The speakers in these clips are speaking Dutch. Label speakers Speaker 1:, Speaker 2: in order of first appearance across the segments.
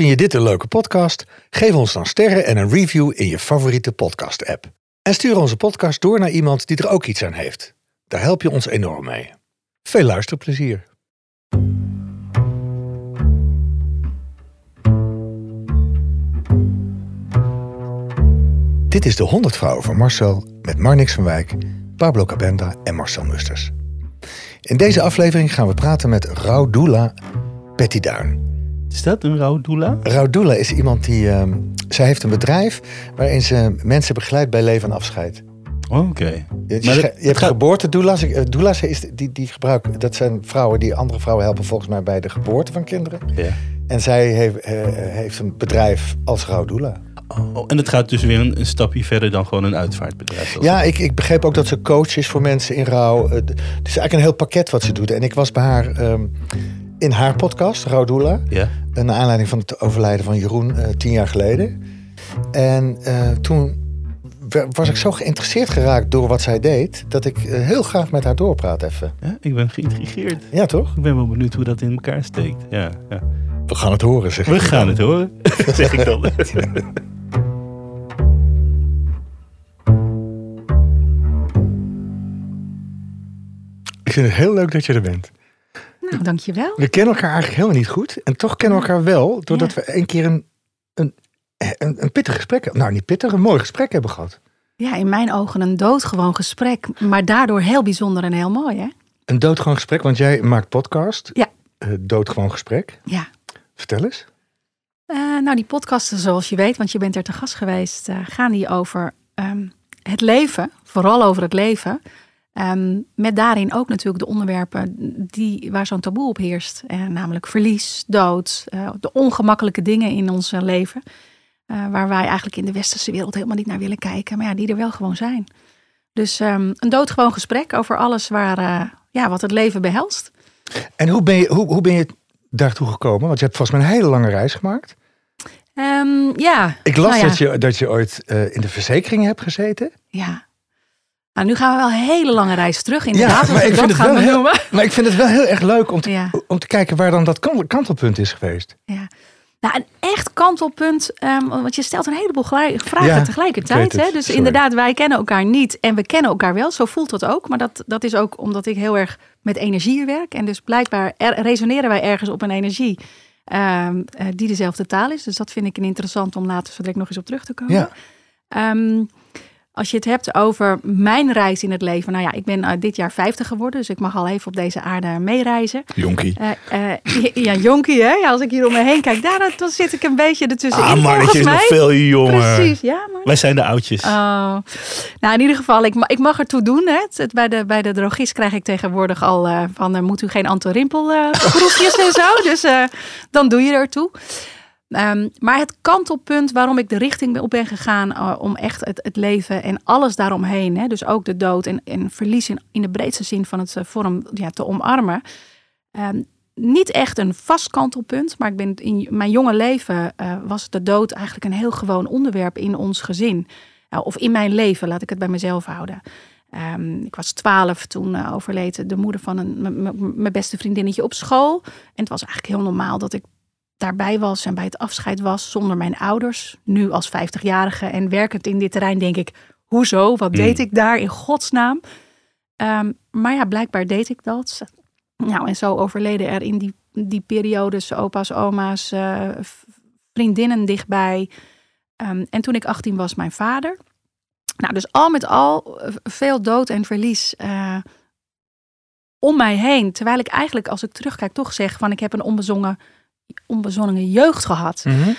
Speaker 1: Vind je dit een leuke podcast? Geef ons dan sterren en een review in je favoriete podcast-app. En stuur onze podcast door naar iemand die er ook iets aan heeft. Daar help je ons enorm mee. Veel luisterplezier. Dit is de 100 Vrouwen van Marcel met Marnix van Wijk, Pablo Cabenda en Marcel Musters. In deze aflevering gaan we praten met Raudula Pettiduin.
Speaker 2: Is dat een rouwdoula?
Speaker 1: Raudula is iemand die. ehm zij heeft een bedrijf waarin ze mensen begeleidt bij leven en afscheid.
Speaker 2: Oké.
Speaker 1: Je, je, je hebt
Speaker 2: gaat-
Speaker 1: geboortedoula's. Eh, Doula's is die, die gebruiken. Dat zijn vrouwen die andere vrouwen helpen volgens mij bij de geboorte van kinderen.
Speaker 2: Ja.
Speaker 1: En zij heeft, eh, heeft een bedrijf als rouwdoula.
Speaker 2: Oh, en het gaat dus weer een, een stapje verder dan gewoon een uitvaartbedrijf.
Speaker 1: Ja, ik, ik begreep ook dat ze coach is voor mensen in rouw. Eh, Het is eigenlijk een heel pakket wat ze doet. En ik was bij haar ehm, in haar podcast, Rouwdoula.
Speaker 2: Ja.
Speaker 1: Naar aanleiding van het overlijden van Jeroen eh, tien jaar geleden. En eh, toen wa- was ik zo geïnteresseerd geraakt door wat zij deed... dat ik eh, heel graag met haar doorpraat even.
Speaker 2: Ja, ik ben geïntrigeerd.
Speaker 1: Ja, toch?
Speaker 2: Ik ben wel benieuwd hoe dat in elkaar steekt. Ja, ja.
Speaker 1: We gaan het horen, zeg
Speaker 2: We
Speaker 1: ik.
Speaker 2: gaan het horen, zeg ik dan.
Speaker 1: Ik vind het heel leuk dat je er bent.
Speaker 3: Nou, dankjewel.
Speaker 1: We kennen elkaar eigenlijk helemaal niet goed. En toch kennen we elkaar wel, doordat
Speaker 3: Ja.
Speaker 1: we een keer een, een, een, een pittig gesprek... Nou, niet pittig, een mooi gesprek hebben gehad.
Speaker 3: Ja, in mijn ogen een doodgewoon gesprek, maar daardoor heel bijzonder en heel mooi, hè?
Speaker 1: Een doodgewoon gesprek, want jij maakt podcast.
Speaker 3: Ja.
Speaker 1: Eh, doodgewoon gesprek.
Speaker 3: Ja.
Speaker 1: Vertel eens.
Speaker 3: Eh, nou, die podcasten, zoals je weet, want je bent er te gast geweest, eh, gaan die over ehm, het leven, vooral over het leven. Ehm, met daarin ook natuurlijk de onderwerpen die, waar zo'n taboe op heerst. Eh, namelijk verlies, dood, eh, de ongemakkelijke dingen in ons eh, leven. eh, waar wij eigenlijk in de westerse wereld helemaal niet naar willen kijken. Maar ja, die er wel gewoon zijn. Dus ehm, een doodgewoon gesprek over alles waar, ja, wat het leven behelst.
Speaker 1: En hoe ben je, hoe, hoe ben je daartoe gekomen? Want je hebt volgens mij een hele lange reis gemaakt.
Speaker 3: Ehm, ja.
Speaker 1: Ik las
Speaker 3: Nou ja.
Speaker 1: dat, je, dat je ooit in de verzekering hebt gezeten.
Speaker 3: Ja. Nou, nu gaan we wel een hele lange reis terug, inderdaad.
Speaker 1: Ja, maar ik vind het wel heel-. Maar ik vind het wel heel erg leuk om te,
Speaker 3: Ja.
Speaker 1: om te kijken waar dan dat kan- kantelpunt is geweest.
Speaker 3: Ja. Nou, een echt kantelpunt, ehm, want je stelt een heleboel vragen
Speaker 1: Ja,
Speaker 3: tegelijkertijd. Hè? Dus
Speaker 1: Sorry.
Speaker 3: inderdaad, wij kennen elkaar niet en we kennen elkaar wel. Zo voelt dat ook. Maar dat, dat is ook omdat ik heel erg met energie werk. En dus blijkbaar er- resoneren wij ergens op een energie ehm, eh, die dezelfde taal is. Dus dat vind ik een interessant om later zo direct nog eens op terug te komen.
Speaker 1: Ja.
Speaker 3: Ehm, als je het hebt over mijn reis in het leven. Nou ja, ik ben eh, dit jaar 50 geworden. Dus ik mag al even op deze aarde meereizen.
Speaker 1: Jonkie.
Speaker 3: Eh, eh, ja, jonkie, hè? Ja, als ik hier om me heen kijk, daar, dan zit ik een beetje ertussen.
Speaker 2: Ah, maar dat is nog veel jonger.
Speaker 3: Precies, ja. Maar...
Speaker 2: Wij zijn de oudjes.
Speaker 3: Oh. Nou, in ieder geval, ik, ik mag ertoe doen. Hè. Het, het- bij, de, bij de drogist krijg ik tegenwoordig al van... moet u geen antorimpel groefjes en zo. Dus dan doe je ertoe. Ehm, maar het kantelpunt waarom ik de richting op ben gegaan... eh, om echt het, het leven en alles daaromheen... Hè, dus ook de dood en, en verlies in, in de breedste zin van het eh, vorm ja, te omarmen... Ehm, niet echt een vast kantelpunt, maar ik ben in mijn jonge leven eh, was de dood eigenlijk een heel gewoon onderwerp in ons gezin. Of in mijn leven, laat ik het bij mezelf houden. Ehm, ik was twaalf toen overleed de moeder van mijn beste vriendinnetje op school. En het was eigenlijk heel normaal dat ik daarbij was en bij het afscheid was zonder mijn ouders. Nu als 50-jarige en werkend in dit terrein denk ik, hoezo? Wat deed ik daar in godsnaam? Ehm, maar ja, blijkbaar deed ik dat. Nou, en zo overleden er in die, die periodes opa's, oma's, eh, vriendinnen dichtbij. Ehm, en toen ik 18 was, mijn vader. Nou, dus al met al eh, veel dood en verlies eh, om mij heen. Terwijl ik eigenlijk, als ik terugkijk, toch zeg van ik heb een onbezongen, onbezonnen jeugd gehad.
Speaker 1: Mhm.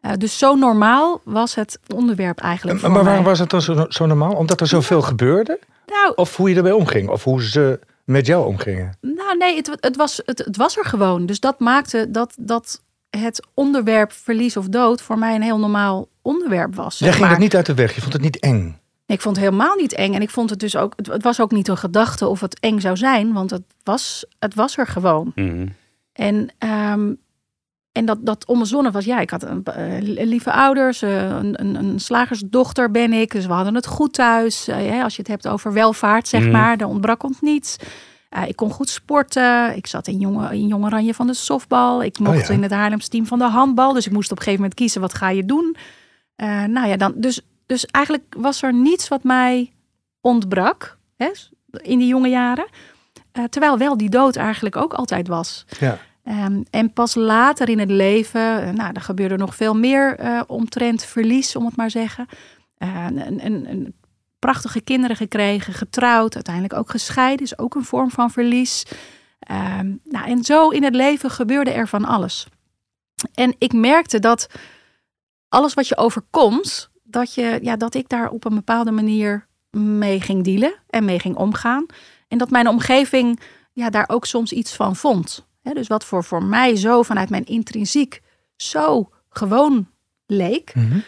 Speaker 3: Eh, dus zo normaal was het onderwerp eigenlijk
Speaker 1: Maar
Speaker 3: voor
Speaker 1: waarom
Speaker 3: mij.
Speaker 1: was het dan zo, zo normaal? Omdat er zoveel gebeurde?
Speaker 3: Nou,
Speaker 1: Of hoe je ermee omging? Of hoe ze met jou omgingen?
Speaker 3: Nou, nee, het, het, was, het, het was er gewoon. Dus dat maakte dat, dat het onderwerp verlies of dood voor mij een heel normaal onderwerp was. zeg
Speaker 1: Jij ging
Speaker 3: maar.
Speaker 1: het niet uit de weg. Je vond het niet eng.
Speaker 3: Nee, ik vond het helemaal niet eng. En ik vond het dus ook, het, het was ook niet een gedachte of het eng zou zijn, want het was, het was er gewoon.
Speaker 2: Mhm.
Speaker 3: En, ehm, en dat, dat onbezonnen was, ja, ik had een, eh, lieve ouders, eh, een, een, een slagersdochter ben ik, dus we hadden het goed thuis. Eh, als je het hebt over welvaart, zeg
Speaker 2: Mhm.
Speaker 3: maar, daar ontbrak ons niets. Ik kon goed sporten. Ik zat in jonge, in jonge ranje van de softbal. Ik mocht
Speaker 1: ja.
Speaker 3: in het Haarlems team van de handbal. Dus ik moest op een gegeven moment kiezen, wat ga je doen? Nou ja, dan, dus, dus eigenlijk was er niets wat mij ontbrak hè, in die jonge jaren. Terwijl wel die dood eigenlijk ook altijd was.
Speaker 1: Ja.
Speaker 3: Ehm, en pas later in het leven, eh, nou, er gebeurde nog veel meer eh, omtrent verlies, om het maar zeggen. Eh, een, een, een prachtige kinderen gekregen, getrouwd, uiteindelijk ook gescheiden, is ook een vorm van verlies. Ehm, nou, en zo in het leven gebeurde er van alles. En ik merkte dat alles wat je overkomt, dat, je, ja, dat ik daar op een bepaalde manier mee ging dealen en mee ging omgaan. En dat mijn omgeving ja, daar ook soms iets van vond. Hè, dus wat voor, voor mij zo vanuit mijn intrinsiek zo gewoon leek.
Speaker 1: Mhm.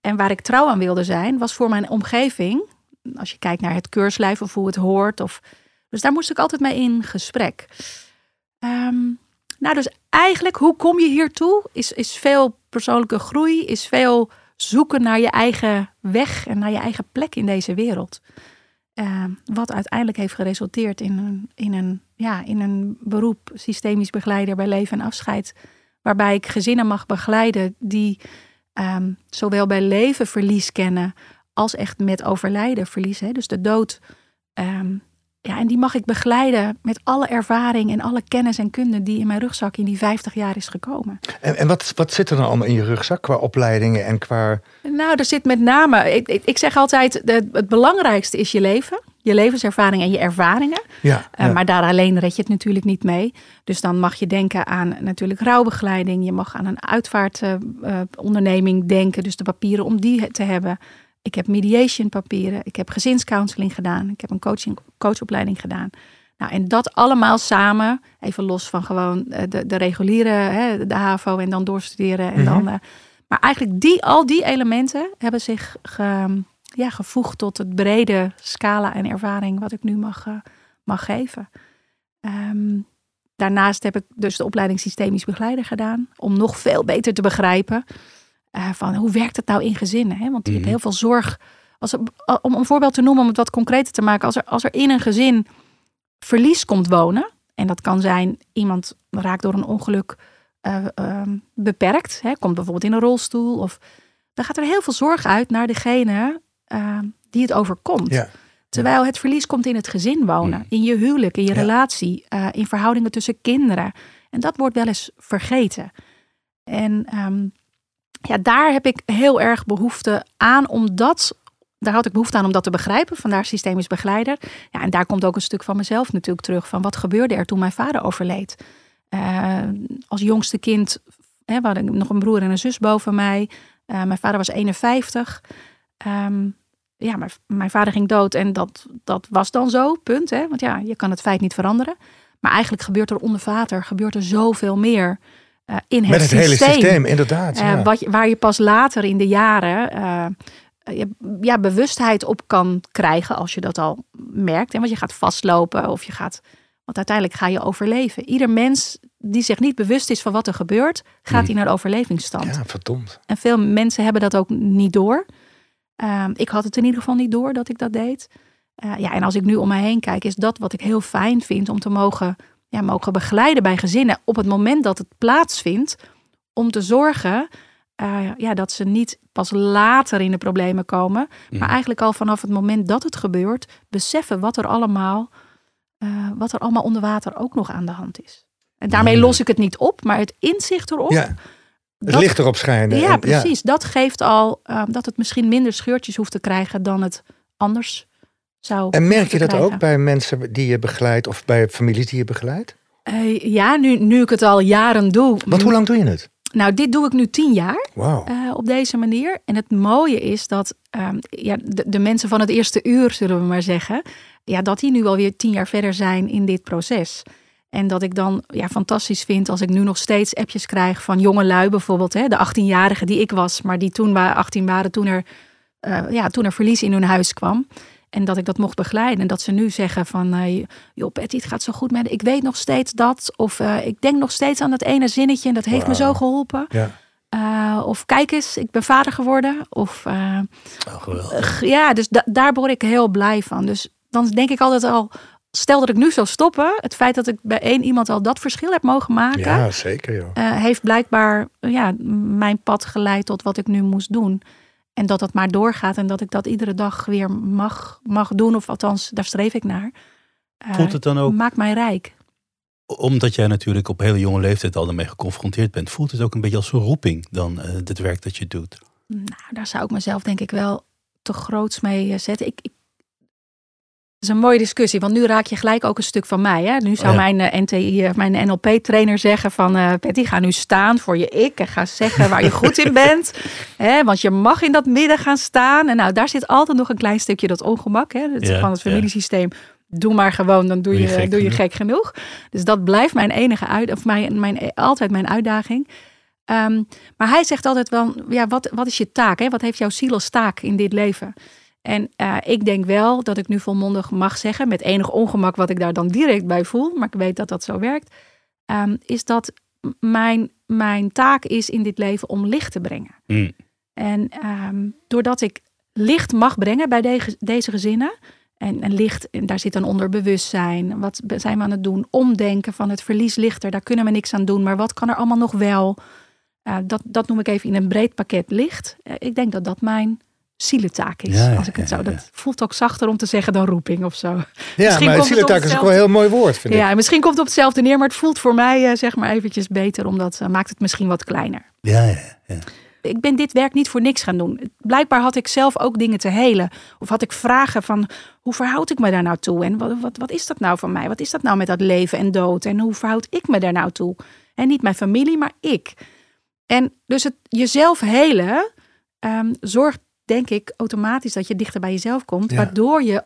Speaker 3: En waar ik trouw aan wilde zijn, was voor mijn omgeving. Als je kijkt naar het keurslijf of hoe het hoort. Of, dus daar moest ik altijd mee in gesprek. Ehm, nou, dus eigenlijk, hoe kom je hiertoe? Is, is veel persoonlijke groei, is veel zoeken naar je eigen weg en naar je eigen plek in deze wereld. Ehm, wat uiteindelijk heeft geresulteerd in een, in, een, ja, in een beroep systemisch begeleider bij leven en afscheid. Waarbij ik gezinnen mag begeleiden die ehm, zowel bij leven verlies kennen als echt met overlijden verlies. Hè, dus de dood. Ehm, ja, en die mag ik begeleiden met alle ervaring en alle kennis en kunde die in mijn rugzak in die 50 jaar is gekomen.
Speaker 1: En, en wat, wat zit er dan allemaal in je rugzak qua opleidingen en qua...
Speaker 3: Nou, er zit met name, ik, ik, ik zeg altijd, de, het belangrijkste is je leven. Je levenservaring en je ervaringen.
Speaker 1: Ja,
Speaker 3: Uh,
Speaker 1: ja.
Speaker 3: Maar daar alleen red je het natuurlijk niet mee. Dus dan mag je denken aan natuurlijk rouwbegeleiding. Je mag aan een uitvaartonderneming denken. Dus de papieren om die te hebben. Ik heb mediation papieren. Ik heb gezinscounseling gedaan. Ik heb een coaching, coachopleiding gedaan. Nou, en dat allemaal samen, even los van gewoon eh, de, de reguliere, hè, de HAVO en dan doorstuderen. En dan, eh, maar eigenlijk die, al die elementen hebben zich ge, ja, gevoegd tot het brede scala en ervaring wat ik nu mag, uh, mag geven. Um, daarnaast heb ik dus de opleiding systemisch begeleider gedaan. Om nog veel beter te begrijpen uh, van hoe werkt het nou in gezinnen. Hè? Want je hebt heel veel zorg. Als er, om een voorbeeld te noemen, om het wat concreter te maken. Als er, als er in een gezin verlies komt wonen. En dat kan zijn iemand raakt door een ongeluk uh, uh, beperkt. Hè? Komt bijvoorbeeld in een rolstoel. Of, dan gaat er heel veel zorg uit naar degene die het overkomt.
Speaker 1: Ja.
Speaker 3: Terwijl het verlies komt in het gezin wonen, in je huwelijk, in je
Speaker 1: Ja.
Speaker 3: relatie, uh, in verhoudingen tussen kinderen. En dat wordt wel eens vergeten. En um, ja, daar heb ik heel erg behoefte aan, omdat daar had ik behoefte aan om dat te begrijpen. Vandaar systemisch begeleider. Ja, en daar komt ook een stuk van mezelf natuurlijk terug. Van wat gebeurde er toen mijn vader overleed? Uh, als jongste kind hè, we hadden nog een broer en een zus boven mij. Uh, mijn vader was 51. Um, ja, mijn, mijn, vader ging dood en dat, dat was dan zo, punt. Hè? Want ja, je kan het feit niet veranderen. Maar eigenlijk gebeurt er onder vader gebeurt er zoveel meer uh, in het
Speaker 1: Met het
Speaker 3: systeem.
Speaker 1: hele systeem, inderdaad.
Speaker 3: Uh,
Speaker 1: ja.
Speaker 3: wat je, waar je pas later in de jaren uh, ja, bewustheid op kan krijgen als je dat al merkt. Hè? Want je gaat vastlopen of je gaat... Want uiteindelijk ga je overleven. Ieder mens die zich niet bewust is van wat er gebeurt, gaat in een overlevingsstand.
Speaker 1: Ja, verdomd.
Speaker 3: En veel mensen hebben dat ook niet door. Uh, ik had het in ieder geval niet door dat ik dat deed. Uh, ja, en als ik nu om me heen kijk, is dat wat ik heel fijn vind om te mogen, ja, mogen begeleiden bij gezinnen op het moment dat het plaatsvindt. Om te zorgen uh, ja, dat ze niet pas later in de problemen komen, mm. maar eigenlijk al vanaf het moment dat het gebeurt, beseffen wat er allemaal, uh, wat er allemaal onder water ook nog aan de hand is. En daarmee los ik het niet op, maar het inzicht erop.
Speaker 1: Ja. Het licht erop schijnen.
Speaker 3: Ja, precies. Ja. Dat geeft al uh, dat het misschien minder scheurtjes hoeft te krijgen dan het anders zou.
Speaker 1: En merk je dat
Speaker 3: krijgen.
Speaker 1: ook bij mensen die je begeleidt of bij families die je begeleidt?
Speaker 3: Uh, ja, nu, nu ik het al jaren doe.
Speaker 1: Want hoe lang doe je het?
Speaker 3: Nou, dit doe ik nu tien jaar
Speaker 1: wow.
Speaker 3: uh, op deze manier. En het mooie is dat um, ja, de, de, mensen van het eerste uur, zullen we maar zeggen, ja, dat die nu alweer tien jaar verder zijn in dit proces. En dat ik dan ja, fantastisch vind als ik nu nog steeds appjes krijg van jonge lui bijvoorbeeld. Hè, de 18-jarigen die ik was, maar die toen waren 18 waren toen er, uh, ja, toen er verlies in hun huis kwam. En dat ik dat mocht begeleiden. En dat ze nu zeggen van, uh, joh Betty, het gaat zo goed met Ik weet nog steeds dat. Of uh, ik denk nog steeds aan dat ene zinnetje en dat heeft wow. me zo geholpen.
Speaker 1: Ja.
Speaker 3: Uh, of kijk eens, ik ben vader geworden. Of,
Speaker 2: oh,
Speaker 3: ja, dus da daar word ik heel blij van. Dus dan denk ik altijd al, stel dat ik nu zou stoppen, het feit dat ik bij één iemand al dat verschil heb mogen maken,
Speaker 1: Ja, zeker joh.
Speaker 3: eh, heeft blijkbaar ja, mijn pad geleid tot wat ik nu moest doen. En dat dat maar doorgaat en dat ik dat iedere dag weer mag, mag doen. Of althans, daar streef ik naar. Eh,
Speaker 2: Voelt het dan ook,
Speaker 3: Maakt mij rijk.
Speaker 2: omdat jij natuurlijk op hele jonge leeftijd al ermee geconfronteerd bent, voelt het ook een beetje als een roeping dan eh het werk dat je doet?
Speaker 3: Nou, daar zou ik mezelf denk ik wel te groots mee eh, zetten. Ik, is een mooie discussie, want nu raak je gelijk ook een stuk van mij. Hè? Nu zou
Speaker 2: Ja.
Speaker 3: mijn eh, NTI, eh, mijn NLP-trainer zeggen van... eh Patty, ga nu staan voor je ik en ga zeggen waar je goed in bent. Hè? Want je mag in dat midden gaan staan. En nou, daar zit altijd nog een klein stukje dat ongemak. Hè?
Speaker 2: Ja,
Speaker 3: van het
Speaker 2: ja.
Speaker 3: familiesysteem. Doe maar gewoon, dan doe
Speaker 2: Doe
Speaker 3: je,
Speaker 2: je gek
Speaker 3: doe je
Speaker 2: genoeg.
Speaker 3: gek genoeg. Dus dat blijft mijn enige uit, of mijn, mijn, altijd mijn uitdaging. Ehm, maar hij zegt altijd wel, ja, wat, wat is je taak? Hè? Wat heeft jouw ziel als taak in dit leven? En eh, ik denk wel dat ik nu volmondig mag zeggen, met enig ongemak wat ik daar dan direct bij voel, maar ik weet dat dat zo werkt, ehm, is dat mijn, mijn taak is in dit leven om licht te brengen.
Speaker 2: Hm.
Speaker 3: En ehm, doordat ik licht mag brengen bij deze, deze gezinnen. En, en licht, en daar zit dan onder bewustzijn. Wat zijn we aan het doen? Omdenken van het verlies lichter. Daar kunnen we niks aan doen. Maar wat kan er allemaal nog wel? Eh, dat, dat noem ik even in een breed pakket licht. Eh, ik denk dat dat mijn zielentaak is.
Speaker 2: Ja,
Speaker 3: als ik het zo. Dat voelt ook zachter om te zeggen dan roeping of zo.
Speaker 1: Ja,
Speaker 3: Misschien
Speaker 1: maar
Speaker 3: op
Speaker 1: is ook wel een heel mooi woord, vind ik.
Speaker 3: Ja, en misschien komt het op hetzelfde neer. Maar het voelt voor mij eh, zeg maar eventjes beter. Omdat uh, maakt het misschien wat kleiner
Speaker 2: Ja, ja, ja.
Speaker 3: ik ben dit werk niet voor niks gaan doen. Blijkbaar had ik zelf ook dingen te helen. Of had ik vragen van hoe verhoud ik me daar nou toe? En wat, wat, wat is dat nou van mij? Wat is dat nou met dat leven en dood? En hoe verhoud ik me daar nou toe? En niet mijn familie, maar ik. En dus het jezelf helen ehm, zorgt, denk ik, automatisch dat je dichter bij jezelf komt.
Speaker 1: Ja.
Speaker 3: Waardoor je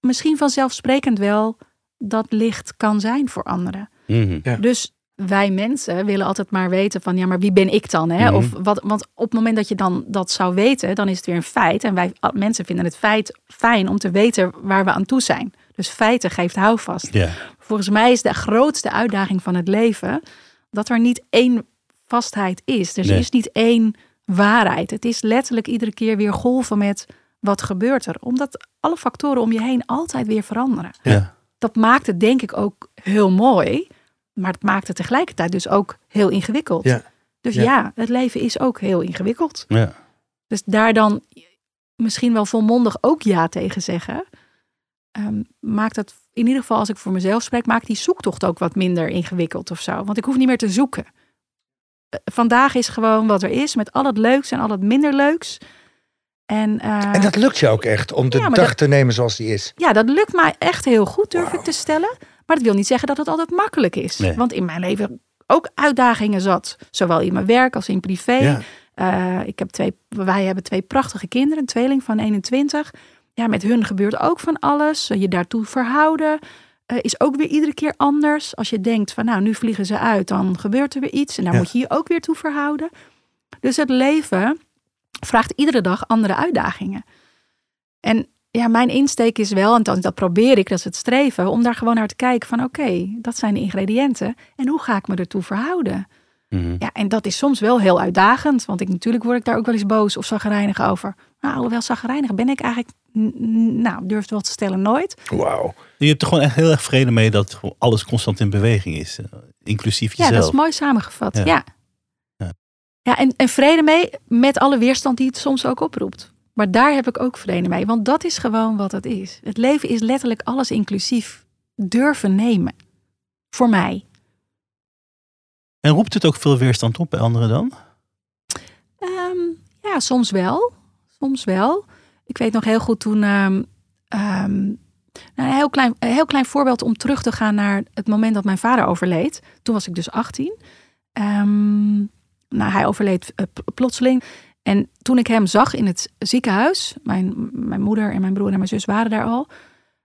Speaker 3: misschien vanzelfsprekend wel dat licht kan zijn voor anderen.
Speaker 2: Mhm.
Speaker 1: Ja.
Speaker 3: Dus wij mensen willen altijd maar weten van ja, maar wie ben ik dan? Hè?
Speaker 2: Mhm.
Speaker 3: Of wat, want op het moment dat je dan dat zou weten, dan is het weer een feit. En wij mensen vinden het feit fijn om te weten waar we aan toe zijn. Dus feiten geeft houvast. Volgens mij is de grootste uitdaging van het leven dat er niet één vastheid is. Er
Speaker 2: Nee.
Speaker 3: is niet één waarheid. Het is letterlijk iedere keer weer golven met wat gebeurt er. Omdat alle factoren om je heen altijd weer veranderen
Speaker 2: ja.
Speaker 3: dat maakt het denk ik ook heel mooi. Maar het maakt het tegelijkertijd dus ook heel ingewikkeld.
Speaker 1: Ja.
Speaker 3: Dus
Speaker 1: Ja.
Speaker 3: ja. het leven is ook heel ingewikkeld.
Speaker 2: ja.
Speaker 3: Dus daar dan misschien wel volmondig ook ja tegen zeggen. ehm, maakt het, in ieder geval als ik voor mezelf spreek, maakt die zoektocht ook wat minder ingewikkeld of zo. Want ik hoef niet meer te zoeken. Eh, Vandaag is gewoon wat er is, met al het leuks en al het minder leuks. En, eh,
Speaker 1: En dat lukt je ook echt, om de
Speaker 3: Ja,
Speaker 1: dag
Speaker 3: dat-
Speaker 1: te nemen zoals die is.
Speaker 3: ja, dat lukt mij echt heel goed, durf ik te stellen. Maar dat wil niet zeggen dat het altijd makkelijk is.
Speaker 2: Nee.
Speaker 3: Want in mijn leven ook uitdagingen zat. Zowel in mijn werk als in privé.
Speaker 1: Ja.
Speaker 3: Eh, ik heb twee, wij hebben twee prachtige kinderen. Een tweeling van 21. Ja, met hun gebeurt ook van alles. Je daartoe verhouden eh, is ook weer iedere keer anders. Als je denkt van nou, nu vliegen ze uit. Dan gebeurt er weer iets. En daar
Speaker 1: Ja.
Speaker 3: moet je je ook weer toe verhouden. Dus het leven vraagt iedere dag andere uitdagingen. En ja, mijn insteek is wel, en dat, dat probeer ik, dat is het streven, om daar gewoon naar te kijken van oké, dat zijn de ingrediënten. En hoe ga ik me ertoe verhouden?
Speaker 2: Mhm.
Speaker 3: Ja, en dat is soms wel heel uitdagend, want ik, natuurlijk word ik daar ook wel eens boos of zagrijnig over. Nou, alhoewel zagrijnig ben ik eigenlijk, nou, durf het wel te stellen, nooit.
Speaker 1: Wauw.
Speaker 2: Je hebt er gewoon echt heel erg vrede mee dat alles constant in beweging is. eh, Inclusief
Speaker 3: Ja,
Speaker 2: jezelf.
Speaker 3: dat is mooi samengevat.
Speaker 2: Ja.
Speaker 3: Ja.
Speaker 2: Ja.
Speaker 3: Ja, en, en vrede mee met alle weerstand die het soms ook oproept. Maar daar heb ik ook vrede mee, want dat is gewoon wat het is. Het leven is letterlijk alles inclusief durven nemen. Voor mij.
Speaker 2: En roept het ook veel weerstand op bij anderen dan?
Speaker 3: Ehm, ja, soms wel. Soms wel. Ik weet nog heel goed toen. ehm, ehm, nou, een heel klein, heel klein voorbeeld om terug te gaan naar het moment dat mijn vader overleed. Toen was ik dus 18. Ehm, nou, hij overleed eh, plotseling. En toen ik hem zag in het ziekenhuis, mijn, mijn moeder en mijn broer en mijn zus waren daar al.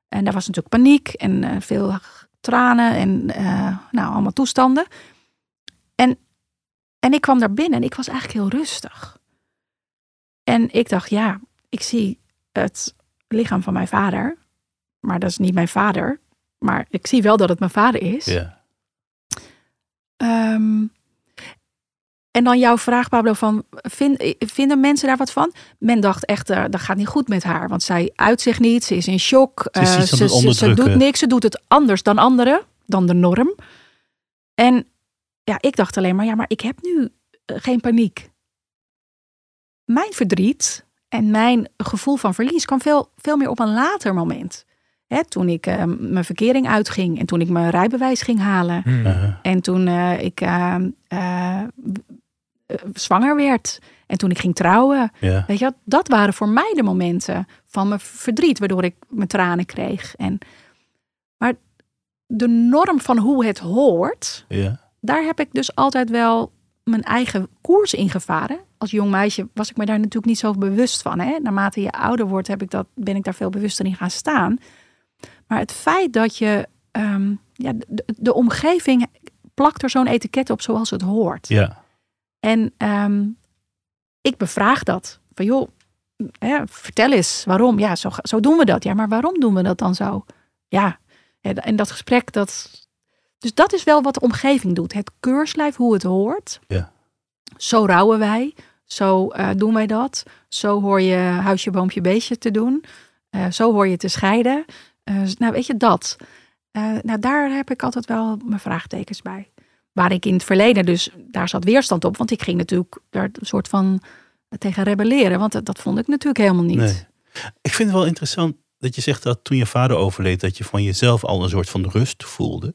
Speaker 3: En daar was natuurlijk paniek en eh, veel tranen en eh, nou, allemaal toestanden. En, en ik kwam daar binnen en ik was eigenlijk heel rustig. En ik dacht, ja, ik zie het lichaam van mijn vader, maar dat is niet mijn vader. Maar ik zie wel dat het mijn vader is.
Speaker 2: Ja.
Speaker 3: Ehm, en dan jouw vraag, Pablo, van vind, vinden mensen daar wat van? Men dacht echt, eh, dat gaat niet goed met haar. Want zij uit zich niet, ze is in shock.
Speaker 2: Ze
Speaker 3: eh, ze, ze, ze doet niks, ze doet het anders dan anderen, dan de norm. En ja, ik dacht alleen maar, ja, maar ik heb nu eh, geen paniek. Mijn verdriet en mijn gevoel van verlies kwam veel, veel meer op een later moment. Hè, toen ik eh, mijn verkering uitging en toen ik mijn rijbewijs ging halen.
Speaker 1: Hmm.
Speaker 2: Uh-huh.
Speaker 3: En toen eh, ik eh, zwanger werd. En toen ik ging trouwen.
Speaker 2: Ja.
Speaker 3: Weet je, wat, dat waren voor mij de momenten van mijn verdriet, waardoor ik mijn tranen kreeg. En, maar de norm van hoe het hoort,
Speaker 2: Ja.
Speaker 3: daar heb ik dus altijd wel mijn eigen koers in gevaren. Als jong meisje was ik me daar natuurlijk niet zo bewust van. Hè? Naarmate je ouder wordt, heb ik dat, ben ik daar veel bewuster in gaan staan. Maar het feit dat je ehm, ja, de, de omgeving plakt er zo'n etiket op zoals het hoort.
Speaker 2: Ja.
Speaker 3: En ehm, ik bevraag dat. Van joh, hè, vertel eens waarom. Ja, zo, zo doen we dat. Ja, maar waarom doen we dat dan zo? Ja, en dat gesprek, dat. Dus dat is wel wat de omgeving doet. Het keurslijf, hoe het hoort.
Speaker 2: Ja.
Speaker 3: Zo rouwen wij. Zo eh, doen wij dat. Zo hoor je huisje, boompje, beestje te doen. Eh, zo hoor je te scheiden. Eh, nou, weet je dat. Nou, daar heb ik altijd wel mijn vraagtekens bij. Waar ik in het verleden dus, daar zat weerstand op. Want ik ging natuurlijk daar een soort van tegen rebelleren. Want dat, dat vond ik natuurlijk helemaal niet.
Speaker 2: Nee. Ik vind het wel interessant dat je zegt dat toen je vader overleed, dat je van jezelf al een soort van rust voelde.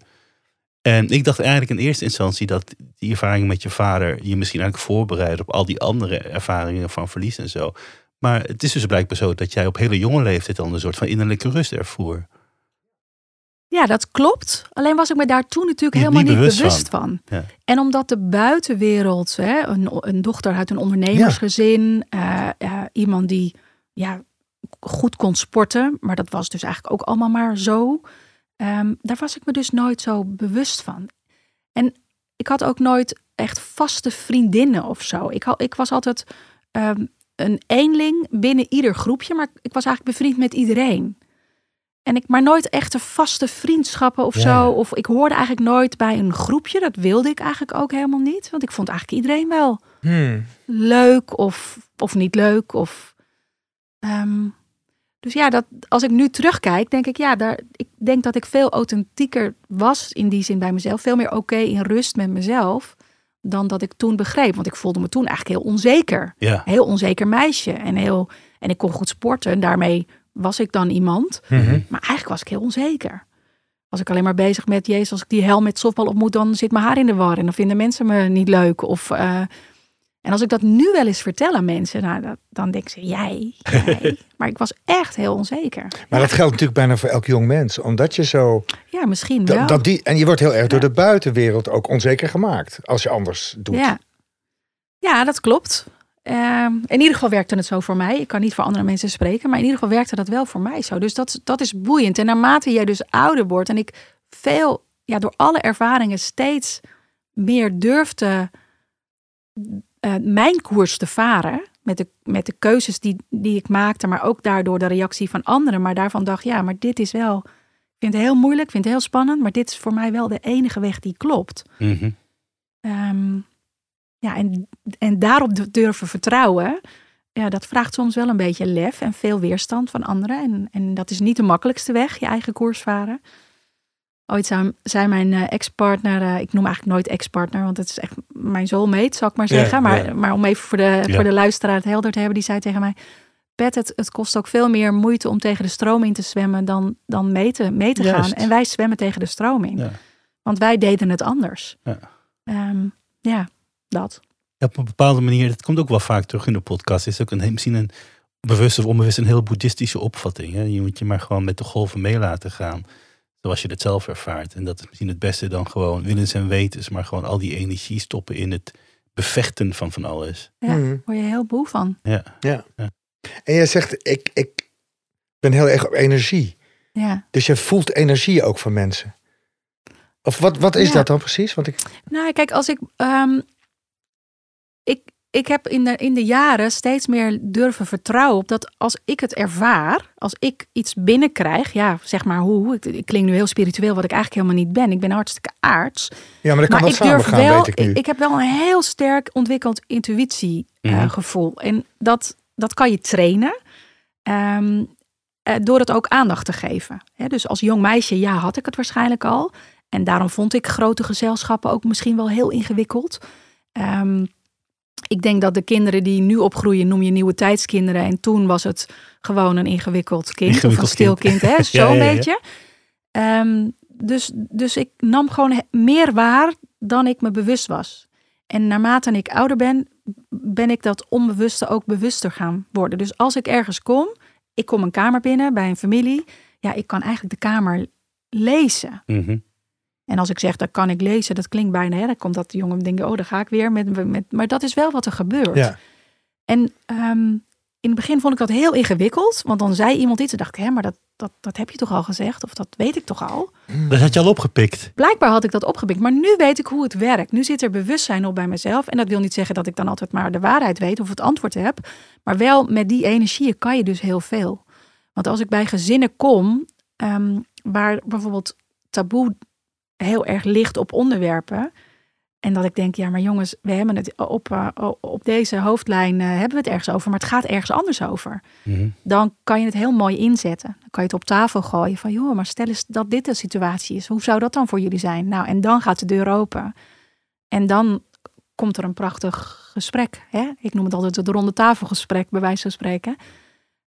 Speaker 2: En ik dacht eigenlijk in eerste instantie dat die ervaring met je vader je misschien eigenlijk voorbereidt op al die andere ervaringen van verlies en zo. Maar het is dus blijkbaar zo dat jij op hele jonge leeftijd al een soort van innerlijke rust ervoer.
Speaker 3: Ja, dat klopt. Alleen was ik me daar toen natuurlijk
Speaker 2: Niet-
Speaker 3: helemaal
Speaker 2: niet bewust
Speaker 3: bewust, van.
Speaker 2: Ja.
Speaker 3: En omdat de buitenwereld, hè, een, een dochter uit een ondernemersgezin, eh, eh, iemand die ja, goed kon sporten, maar dat was dus eigenlijk ook allemaal maar zo. Ehm, daar was ik me dus nooit zo bewust van. En ik had ook nooit echt vaste vriendinnen of zo. Ik, had, ik was altijd ehm, een eenling binnen ieder groepje, maar ik was eigenlijk bevriend met iedereen. En ik, maar nooit echte vaste vriendschappen of
Speaker 1: Ja,
Speaker 3: zo. Of ik hoorde eigenlijk nooit bij een groepje. Dat wilde ik eigenlijk ook helemaal niet. Want ik vond eigenlijk iedereen wel
Speaker 1: Hmm.
Speaker 3: leuk of, of niet leuk. Of, ehm, dus ja, dat, als ik nu terugkijk, denk ik, ja, daar, ik denk dat ik veel authentieker was in die zin bij mezelf. Veel meer oké in rust met mezelf dan dat ik toen begreep. Want ik voelde me toen eigenlijk heel onzeker.
Speaker 2: Ja,
Speaker 3: Heel onzeker meisje. En, heel, en ik kon goed sporten. En daarmee was ik dan iemand.
Speaker 1: Mhm.
Speaker 3: Maar eigenlijk was ik heel onzeker. Was ik alleen maar bezig met, jezus, als ik die hel met softbal ontmoet, dan zit mijn haar in de war. En dan vinden mensen me niet leuk. Of, eh, en als ik dat nu wel eens vertel aan mensen, nou, dat, dan denken ze, jij, jij. maar ik was echt heel onzeker.
Speaker 1: Maar dat geldt natuurlijk bijna voor elk jong mens. Omdat je zo...
Speaker 3: Ja, misschien
Speaker 1: Dat,
Speaker 3: wel.
Speaker 1: dat die, en je wordt heel erg door de buitenwereld ook onzeker gemaakt. Als je anders doet.
Speaker 3: Ja. ja, dat klopt. Ehm, in ieder geval werkte het zo voor mij. Ik kan niet voor andere mensen spreken, maar in ieder geval werkte dat wel voor mij zo. Dus dat, dat is boeiend. En naarmate jij dus ouder wordt en ik veel, ja, door alle ervaringen steeds meer durfde eh, mijn koers te varen. Met de, met de keuzes die, die ik maakte, maar ook daardoor de reactie van anderen. Maar daarvan dacht, ja, maar dit is wel. Ik vind het heel moeilijk, ik vind het heel spannend, maar dit is voor mij wel de enige weg die klopt.
Speaker 2: Mhm.
Speaker 3: Ehm, ja, en, en daarop du- durven vertrouwen, ja, dat vraagt soms wel een beetje lef en veel weerstand van anderen. En, en dat is niet de makkelijkste weg, je eigen koers varen. Ooit zei, zei mijn eh, ex-partner, eh, ik noem eigenlijk nooit ex-partner, want het is echt mijn soulmate, zal ik maar zeggen. maar,
Speaker 1: ja.
Speaker 3: maar om even voor de,
Speaker 2: Ja.
Speaker 3: voor de luisteraar het helder te hebben, die zei tegen mij, Pet, het, het kost ook veel meer moeite om tegen de stroom in te zwemmen dan, dan mee te, mee te gaan. En wij zwemmen tegen de stroom in. Want wij deden het anders.
Speaker 2: Ja.
Speaker 3: Ehm, ja, dat.
Speaker 2: Op een bepaalde manier, dat komt ook wel vaak terug in de podcast, is ook een, misschien een bewust of onbewust een heel boeddhistische opvatting. Hè? Je moet je maar gewoon met de golven mee laten gaan, zoals je het zelf ervaart. En dat is misschien het beste dan gewoon willens en wetens, maar gewoon al die energie stoppen in het bevechten van van alles.
Speaker 3: Ja,
Speaker 1: Mhm.
Speaker 3: word je heel boe van.
Speaker 2: Ja,
Speaker 1: En jij zegt, ik, ik ben heel erg op energie.
Speaker 3: Ja.
Speaker 1: Dus je voelt energie ook van mensen. Of wat, wat is
Speaker 3: Ja.
Speaker 1: dat dan precies? Want ik,
Speaker 3: Nou, kijk, als ik. ehm, ik ik heb in de, in de jaren steeds meer durven vertrouwen op dat als ik het ervaar, als ik iets binnenkrijg, ja, zeg maar hoe, ik, ik klink nu heel spiritueel, wat ik eigenlijk helemaal niet ben. Ik ben hartstikke aards.
Speaker 1: Ja, maar dat kan
Speaker 3: maar
Speaker 1: wel
Speaker 3: ik durf
Speaker 1: gaan,
Speaker 3: wel,
Speaker 1: weet ik nu.
Speaker 3: ik, heb wel een heel sterk ontwikkeld intuïtiegevoel.
Speaker 2: Mhm.
Speaker 3: en dat, dat kan je trainen. ehm, eh, door het ook aandacht te geven. Hè, dus als jong meisje, ja, had ik het waarschijnlijk al. En daarom vond ik grote gezelschappen ook misschien wel heel ingewikkeld. Ehm, ik denk dat de kinderen die nu opgroeien, noem je nieuwe tijdskinderen. En toen was het gewoon een ingewikkeld kind of een
Speaker 2: Ingewikkeld
Speaker 3: stil
Speaker 2: kind.
Speaker 3: kind. hè? Zo'n
Speaker 2: Ja,
Speaker 3: beetje. Ehm, dus, dus ik nam gewoon meer waar dan ik me bewust was. En naarmate ik ouder ben, ben ik dat onbewuste ook bewuster gaan worden. Dus als ik ergens kom, ik kom een kamer binnen bij een familie. Ja, ik kan eigenlijk de kamer lezen.
Speaker 2: Mhm.
Speaker 3: En als ik zeg, dat kan ik lezen, dat klinkt bijna, hè, dan komt dat de jongen denken, oh, daar ga ik weer. Met, met, maar dat is wel wat er gebeurt.
Speaker 1: Ja.
Speaker 3: En ehm, in het begin vond ik dat heel ingewikkeld, want dan zei iemand iets en dacht ik, hè, maar dat, dat, dat heb je toch al gezegd? Of dat weet ik toch al?
Speaker 2: Dat had je al opgepikt.
Speaker 3: Blijkbaar had ik dat opgepikt, maar nu weet ik hoe het werkt. Nu zit er bewustzijn op bij mezelf. En dat wil niet zeggen dat ik dan altijd maar de waarheid weet of het antwoord heb. Maar wel met die energieën kan je dus heel veel. Want als ik bij gezinnen kom, ehm, waar bijvoorbeeld taboe heel erg ligt op onderwerpen. En dat ik denk, ja, maar jongens, we hebben het op, eh, op deze hoofdlijn eh, hebben we het ergens over, maar het gaat ergens anders over
Speaker 2: Mhm.
Speaker 3: dan kan je het heel mooi inzetten. Dan kan je het op tafel gooien van, joh, maar stel eens dat dit de situatie is. Hoe zou dat dan voor jullie zijn? Nou, en dan gaat de deur open. En dan komt er een prachtig gesprek. Hè? Ik noem het altijd het ronde tafelgesprek, bij wijze van spreken.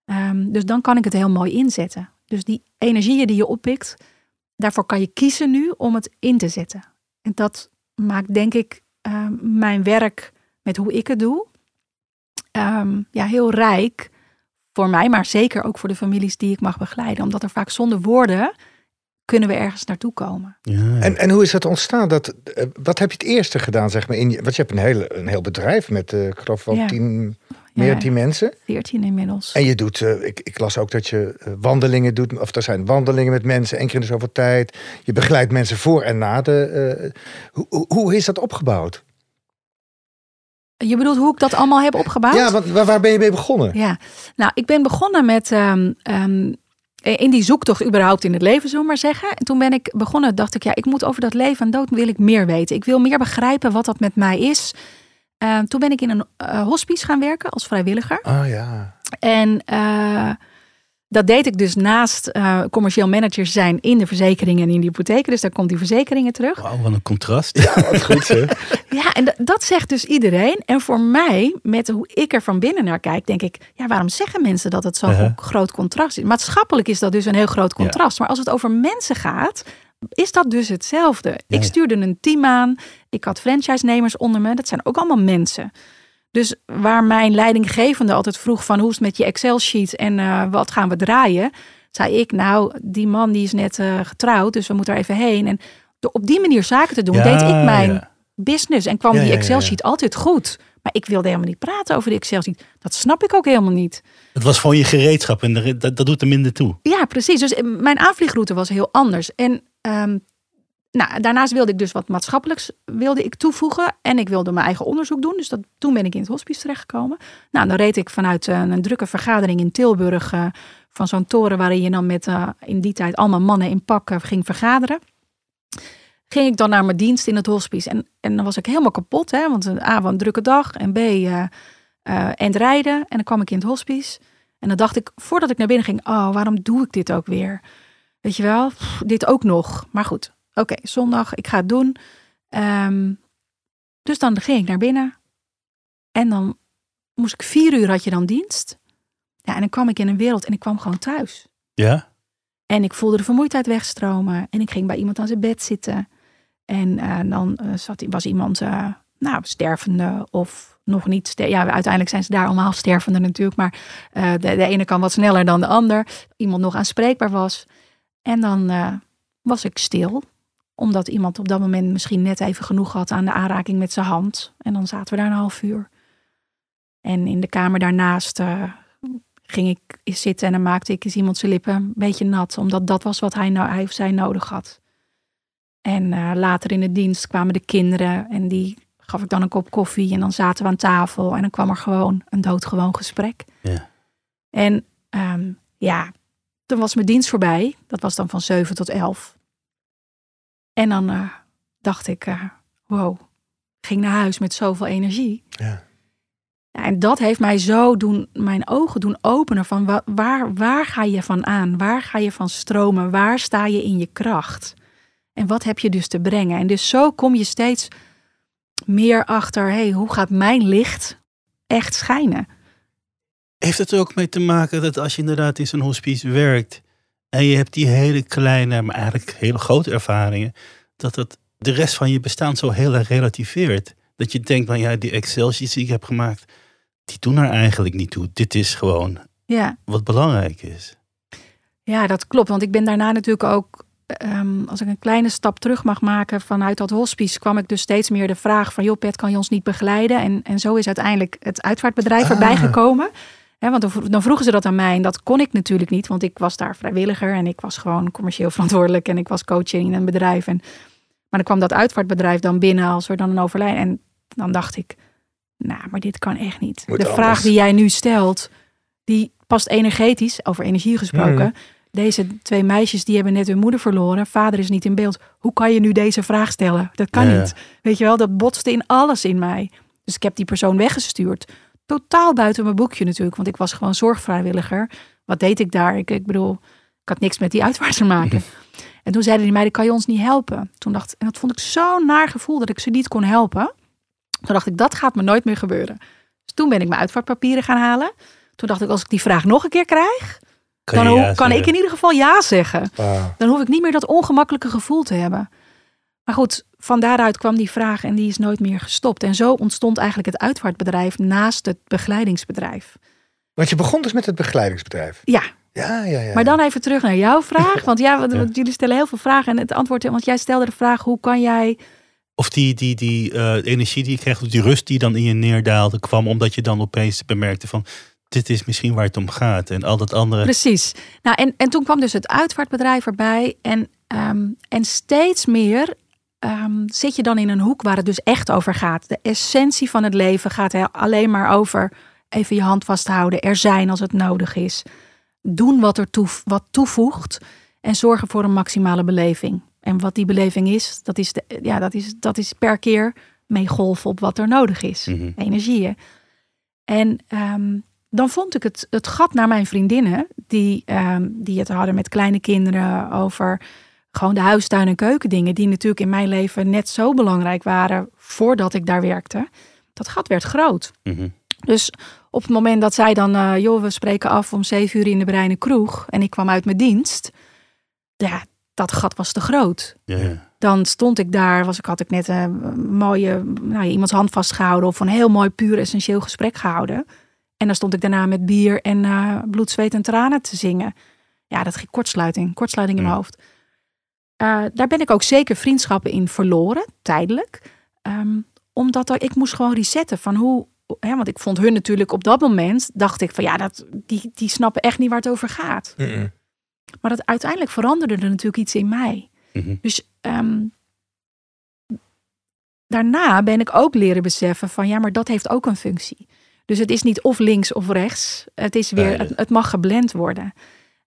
Speaker 3: Ehm, dus dan kan ik het heel mooi inzetten. Dus die energieën die je oppikt, daarvoor kan je kiezen nu om het in te zetten. En dat maakt, denk ik, ehm, mijn werk met hoe ik het doe, ehm, ja, heel rijk voor mij, maar zeker ook voor de families die ik mag begeleiden. Omdat er vaak zonder woorden kunnen we ergens naartoe komen.
Speaker 2: Ja.
Speaker 1: En, en hoe is dat ontstaan? Dat, eh, wat heb je het eerste gedaan, zeg maar? In, je- want je hebt een, hele, een heel bedrijf met, eh, ik geloof wel
Speaker 3: Ja.
Speaker 1: tien, meer
Speaker 3: Ja.
Speaker 1: dan tien mensen.
Speaker 3: 14 inmiddels.
Speaker 1: En je doet, eh, ik, ik las ook dat je wandelingen doet, of er zijn wandelingen met mensen, één keer in de zoveel tijd. Je begeleidt mensen voor en na de. eh, hoe, hoe, hoe is dat opgebouwd?
Speaker 3: Je bedoelt hoe ik dat allemaal heb opgebouwd?
Speaker 1: Ja, want waar, waar ben je mee begonnen?
Speaker 3: Ja, nou, ik ben begonnen met ehm, ehm, in die zoektocht überhaupt in het leven, zullen we maar zeggen. En toen ben ik begonnen, dacht ik, ja, ik moet over dat leven en dood wil ik meer weten. Ik wil meer begrijpen wat dat met mij is. Ehm, toen ben ik in een eh, hospice gaan werken als vrijwilliger.
Speaker 1: Oh ja.
Speaker 3: En eh, dat deed ik dus naast eh, commercieel manager zijn in de verzekeringen en in de hypotheken. Dus daar komt die verzekeringen terug.
Speaker 2: Wauw, wat een contrast.
Speaker 1: Ja, wat goed hè?
Speaker 3: Ja, en dat- zegt dus iedereen. En voor mij, met hoe ik er van binnen naar kijk, denk ik, ja, waarom zeggen mensen dat het zo'n
Speaker 2: Uh-huh.
Speaker 3: groot contrast is? Maatschappelijk is dat dus een heel groot
Speaker 2: Ja.
Speaker 3: contrast. Maar als het over mensen gaat, is dat dus hetzelfde. ik stuurde een team aan, ik had franchise-nemers onder me, dat zijn ook allemaal mensen. Dus waar mijn leidinggevende altijd vroeg van hoe is het met je Excel-sheet en eh, wat gaan we draaien, zei ik, nou, die man die is net eh, getrouwd, dus we moeten er even heen. En door op die manier zaken te doen,
Speaker 2: Ja,
Speaker 3: deed ik mijn
Speaker 2: ja.
Speaker 3: business en kwam
Speaker 1: Ja,
Speaker 3: die
Speaker 1: ja, ja,
Speaker 3: Excel
Speaker 1: ja.
Speaker 3: sheet altijd goed. Maar ik wilde helemaal niet praten over de Excel sheet. Dat snap ik ook helemaal niet.
Speaker 2: Het was gewoon je gereedschap en dat, dat doet er minder toe.
Speaker 3: Ja, precies. Dus eh, mijn aanvliegroute was heel anders. En ehm, nou, daarnaast wilde ik dus wat maatschappelijks wilde ik toevoegen. En ik wilde mijn eigen onderzoek doen. Dus dat, toen ben ik in het hospice terechtgekomen. Nou, dan reed ik vanuit eh, een drukke vergadering in Tilburg... eh, van zo'n toren waarin je dan met eh, in die tijd allemaal mannen in pak ging vergaderen. Ging ik dan naar mijn dienst in het hospice. En, en dan was ik helemaal kapot. Hè, want een A, wat een drukke dag. En B, en rijden. En dan kwam ik in het hospice. En dan dacht ik, voordat ik naar binnen ging, oh, waarom doe ik dit ook weer? Weet je wel, dit ook nog. Maar goed, oké, zondag, ik ga het doen. Ehm, dus dan ging ik naar binnen. En dan moest ik vier uur had je dan dienst. Ja, en dan kwam ik in een wereld en ik kwam gewoon thuis.
Speaker 2: Ja?
Speaker 3: En ik voelde de vermoeidheid wegstromen. En ik ging bij iemand aan zijn bed zitten. En eh, dan eh, zat, was iemand, eh, nou, stervende of nog niet. ster- Ja, uiteindelijk zijn ze daar allemaal stervende natuurlijk. Maar de, de ene kan wat sneller dan de ander. Iemand nog aanspreekbaar was. En dan was ik stil. Omdat iemand op dat moment misschien net even genoeg had aan de aanraking met zijn hand. En dan zaten we daar een half uur. En in de kamer daarnaast eh, ging ik eens zitten en dan maakte ik eens iemand zijn lippen een beetje nat. Omdat dat was wat hij, nou, hij of zij nodig had. En eh, later in de dienst kwamen de kinderen en die gaf ik dan een kop koffie en dan zaten we aan tafel en dan kwam er gewoon een doodgewoon gesprek.
Speaker 2: Ja.
Speaker 3: En ehm, ja, toen was mijn dienst voorbij. Dat was dan van 7 tot 11. En dan eh, dacht ik, eh, wow, ging naar huis met zoveel energie.
Speaker 1: Ja.
Speaker 3: Ja, en dat heeft mij zo doen, mijn ogen doen openen van wa- waar, waar ga je van aan? Waar ga je van stromen? Waar sta je in je kracht? En wat heb je dus te brengen? En dus zo kom je steeds meer achter, hey, hoe gaat mijn licht echt schijnen?
Speaker 2: Heeft het er ook mee te maken dat als je inderdaad in zo'n hospice werkt en je hebt die hele kleine, maar eigenlijk hele grote ervaringen, dat het de rest van je bestaan zo heel erg relativeert. Dat je denkt van ja, die Excel-sheets die ik heb gemaakt, die doen er eigenlijk niet toe. Dit is gewoon
Speaker 3: Ja,
Speaker 2: wat belangrijk is.
Speaker 3: Ja, dat klopt. Want ik ben daarna natuurlijk ook, ehm, als ik een kleine stap terug mag maken vanuit dat hospice, kwam ik dus steeds meer de vraag van, joh Pet, kan je ons niet begeleiden? En, en zo is uiteindelijk het uitvaartbedrijf
Speaker 1: Ah.
Speaker 3: erbij gekomen. Want dan vro- dan vroegen ze dat aan mij en dat kon ik natuurlijk niet, want ik was daar vrijwilliger en ik was gewoon commercieel verantwoordelijk en ik was coach in een bedrijf. En, maar dan kwam dat uitvaartbedrijf dan binnen als er dan een overlijden. En dan dacht ik, nou, maar dit kan echt niet.
Speaker 1: Moet
Speaker 3: de
Speaker 1: anders.
Speaker 3: vraag die jij nu stelt, die past energetisch, over energie gesproken.
Speaker 1: Mhm.
Speaker 3: Deze twee meisjes die hebben net hun moeder verloren. Vader is niet in beeld. Hoe kan je nu deze vraag stellen? Dat kan
Speaker 2: ja.
Speaker 3: niet. Weet je wel, dat botste in alles in mij. Dus ik heb die persoon weggestuurd. Totaal buiten mijn boekje natuurlijk. Want ik was gewoon zorgvrijwilliger. Wat deed ik daar? Ik, ik bedoel, ik had niks met die uitvaart te maken. En toen zeiden die meiden, kan je ons niet helpen? Toen dacht en dat vond ik zo'n naar gevoel dat ik ze niet kon helpen. Toen dacht ik, dat gaat me nooit meer gebeuren. Dus toen ben ik mijn uitvaartpapieren gaan halen. Toen dacht ik, als ik die vraag nog een keer krijg,
Speaker 2: Kan,
Speaker 3: dan ho- kan ik in ieder geval ja zeggen.
Speaker 1: Wauw.
Speaker 3: Dan hoef ik niet meer dat ongemakkelijke gevoel te hebben. Maar goed, van daaruit kwam die vraag en die is nooit meer gestopt. En zo ontstond eigenlijk het uitvaartbedrijf naast het begeleidingsbedrijf.
Speaker 1: Want je begon dus met het begeleidingsbedrijf.
Speaker 3: Ja,
Speaker 1: Ja, ja, ja.
Speaker 3: maar dan even terug naar jouw vraag. Want ja, want-
Speaker 2: Ja.
Speaker 3: jullie stellen heel veel vragen. En het antwoord, want jij stelde de vraag, hoe kan jij...
Speaker 2: Of die, die, die eh, energie die je kreeg, of die rust die dan in je neerdaalde, kwam omdat je dan opeens bemerkte van, dit is misschien waar het om gaat. En al dat andere.
Speaker 3: Precies. Nou, en, en toen kwam dus het uitvaartbedrijf erbij. En, ehm, en steeds meer ehm, zit je dan in een hoek waar het dus echt over gaat. De essentie van het leven gaat er alleen maar over even je hand vasthouden. Er zijn als het nodig is. Doen wat er toe, wat toevoegt. En zorgen voor een maximale beleving. En wat die beleving is, dat is, de, ja, dat is, dat is per keer meegolven op wat er nodig is.
Speaker 2: Mhm.
Speaker 3: Energieën. En ehm, dan vond ik het, het gat naar mijn vriendinnen, die, ehm, die het hadden met kleine kinderen over gewoon de huistuin- en keukendingen, die natuurlijk in mijn leven net zo belangrijk waren voordat ik daar werkte. Dat gat werd groot.
Speaker 2: Mhm.
Speaker 3: Dus op het moment dat zij dan, eh, joh, we spreken af om zeven uur in de Breine Kroeg en ik kwam uit mijn dienst, ja, dat gat was te groot
Speaker 2: Ja, ja.
Speaker 3: dan stond ik daar, was ik, had ik net een mooie, nou, ja, iemands hand vastgehouden of een heel mooi puur essentieel gesprek gehouden. En dan stond ik daarna met bier en eh, bloed, zweet en tranen te zingen. Ja, dat ging kortsluiting, kortsluiting in mijn
Speaker 2: Ja.
Speaker 3: hoofd. Eh, daar ben ik ook zeker vriendschappen in verloren, tijdelijk. Ehm, omdat er, ik moest gewoon resetten van hoe, hè, want ik vond hun natuurlijk op dat moment, dacht ik van ja, dat, die, die snappen echt niet waar het over gaat. Maar dat uiteindelijk veranderde er natuurlijk iets in mij.
Speaker 2: Mhm.
Speaker 3: Dus ehm, daarna ben ik ook leren beseffen van ja, maar dat heeft ook een functie. Dus het is niet of links of rechts. Het is weer, het, het mag geblend worden.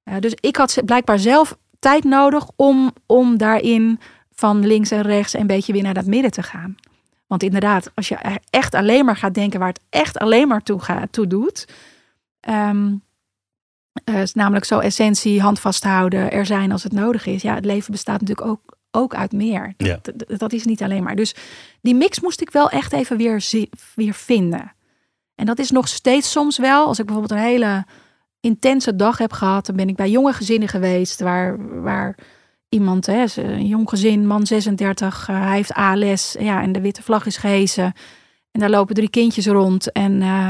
Speaker 3: Eh, dus ik had blijkbaar zelf tijd nodig om, om daarin van links en rechts een beetje weer naar dat midden te gaan. Want inderdaad, als je echt alleen maar gaat denken waar het echt alleen maar toe, gaat, toe doet. ehm, eh, is namelijk zo essentie, hand vasthouden, er zijn als het nodig is. Ja, het leven bestaat natuurlijk ook, ook uit meer.
Speaker 2: Ja.
Speaker 3: Dat, dat- is niet alleen maar. Dus die mix moest ik wel echt even weer, weer vinden. En dat is nog steeds soms wel. Als ik bijvoorbeeld een hele intense dag heb gehad, dan ben ik bij jonge gezinnen geweest waar, waar iemand, hè, een jong gezin, man 36, eh, hij heeft ALS, ja, en de witte vlag is gehezen. En daar lopen drie kindjes rond. En eh,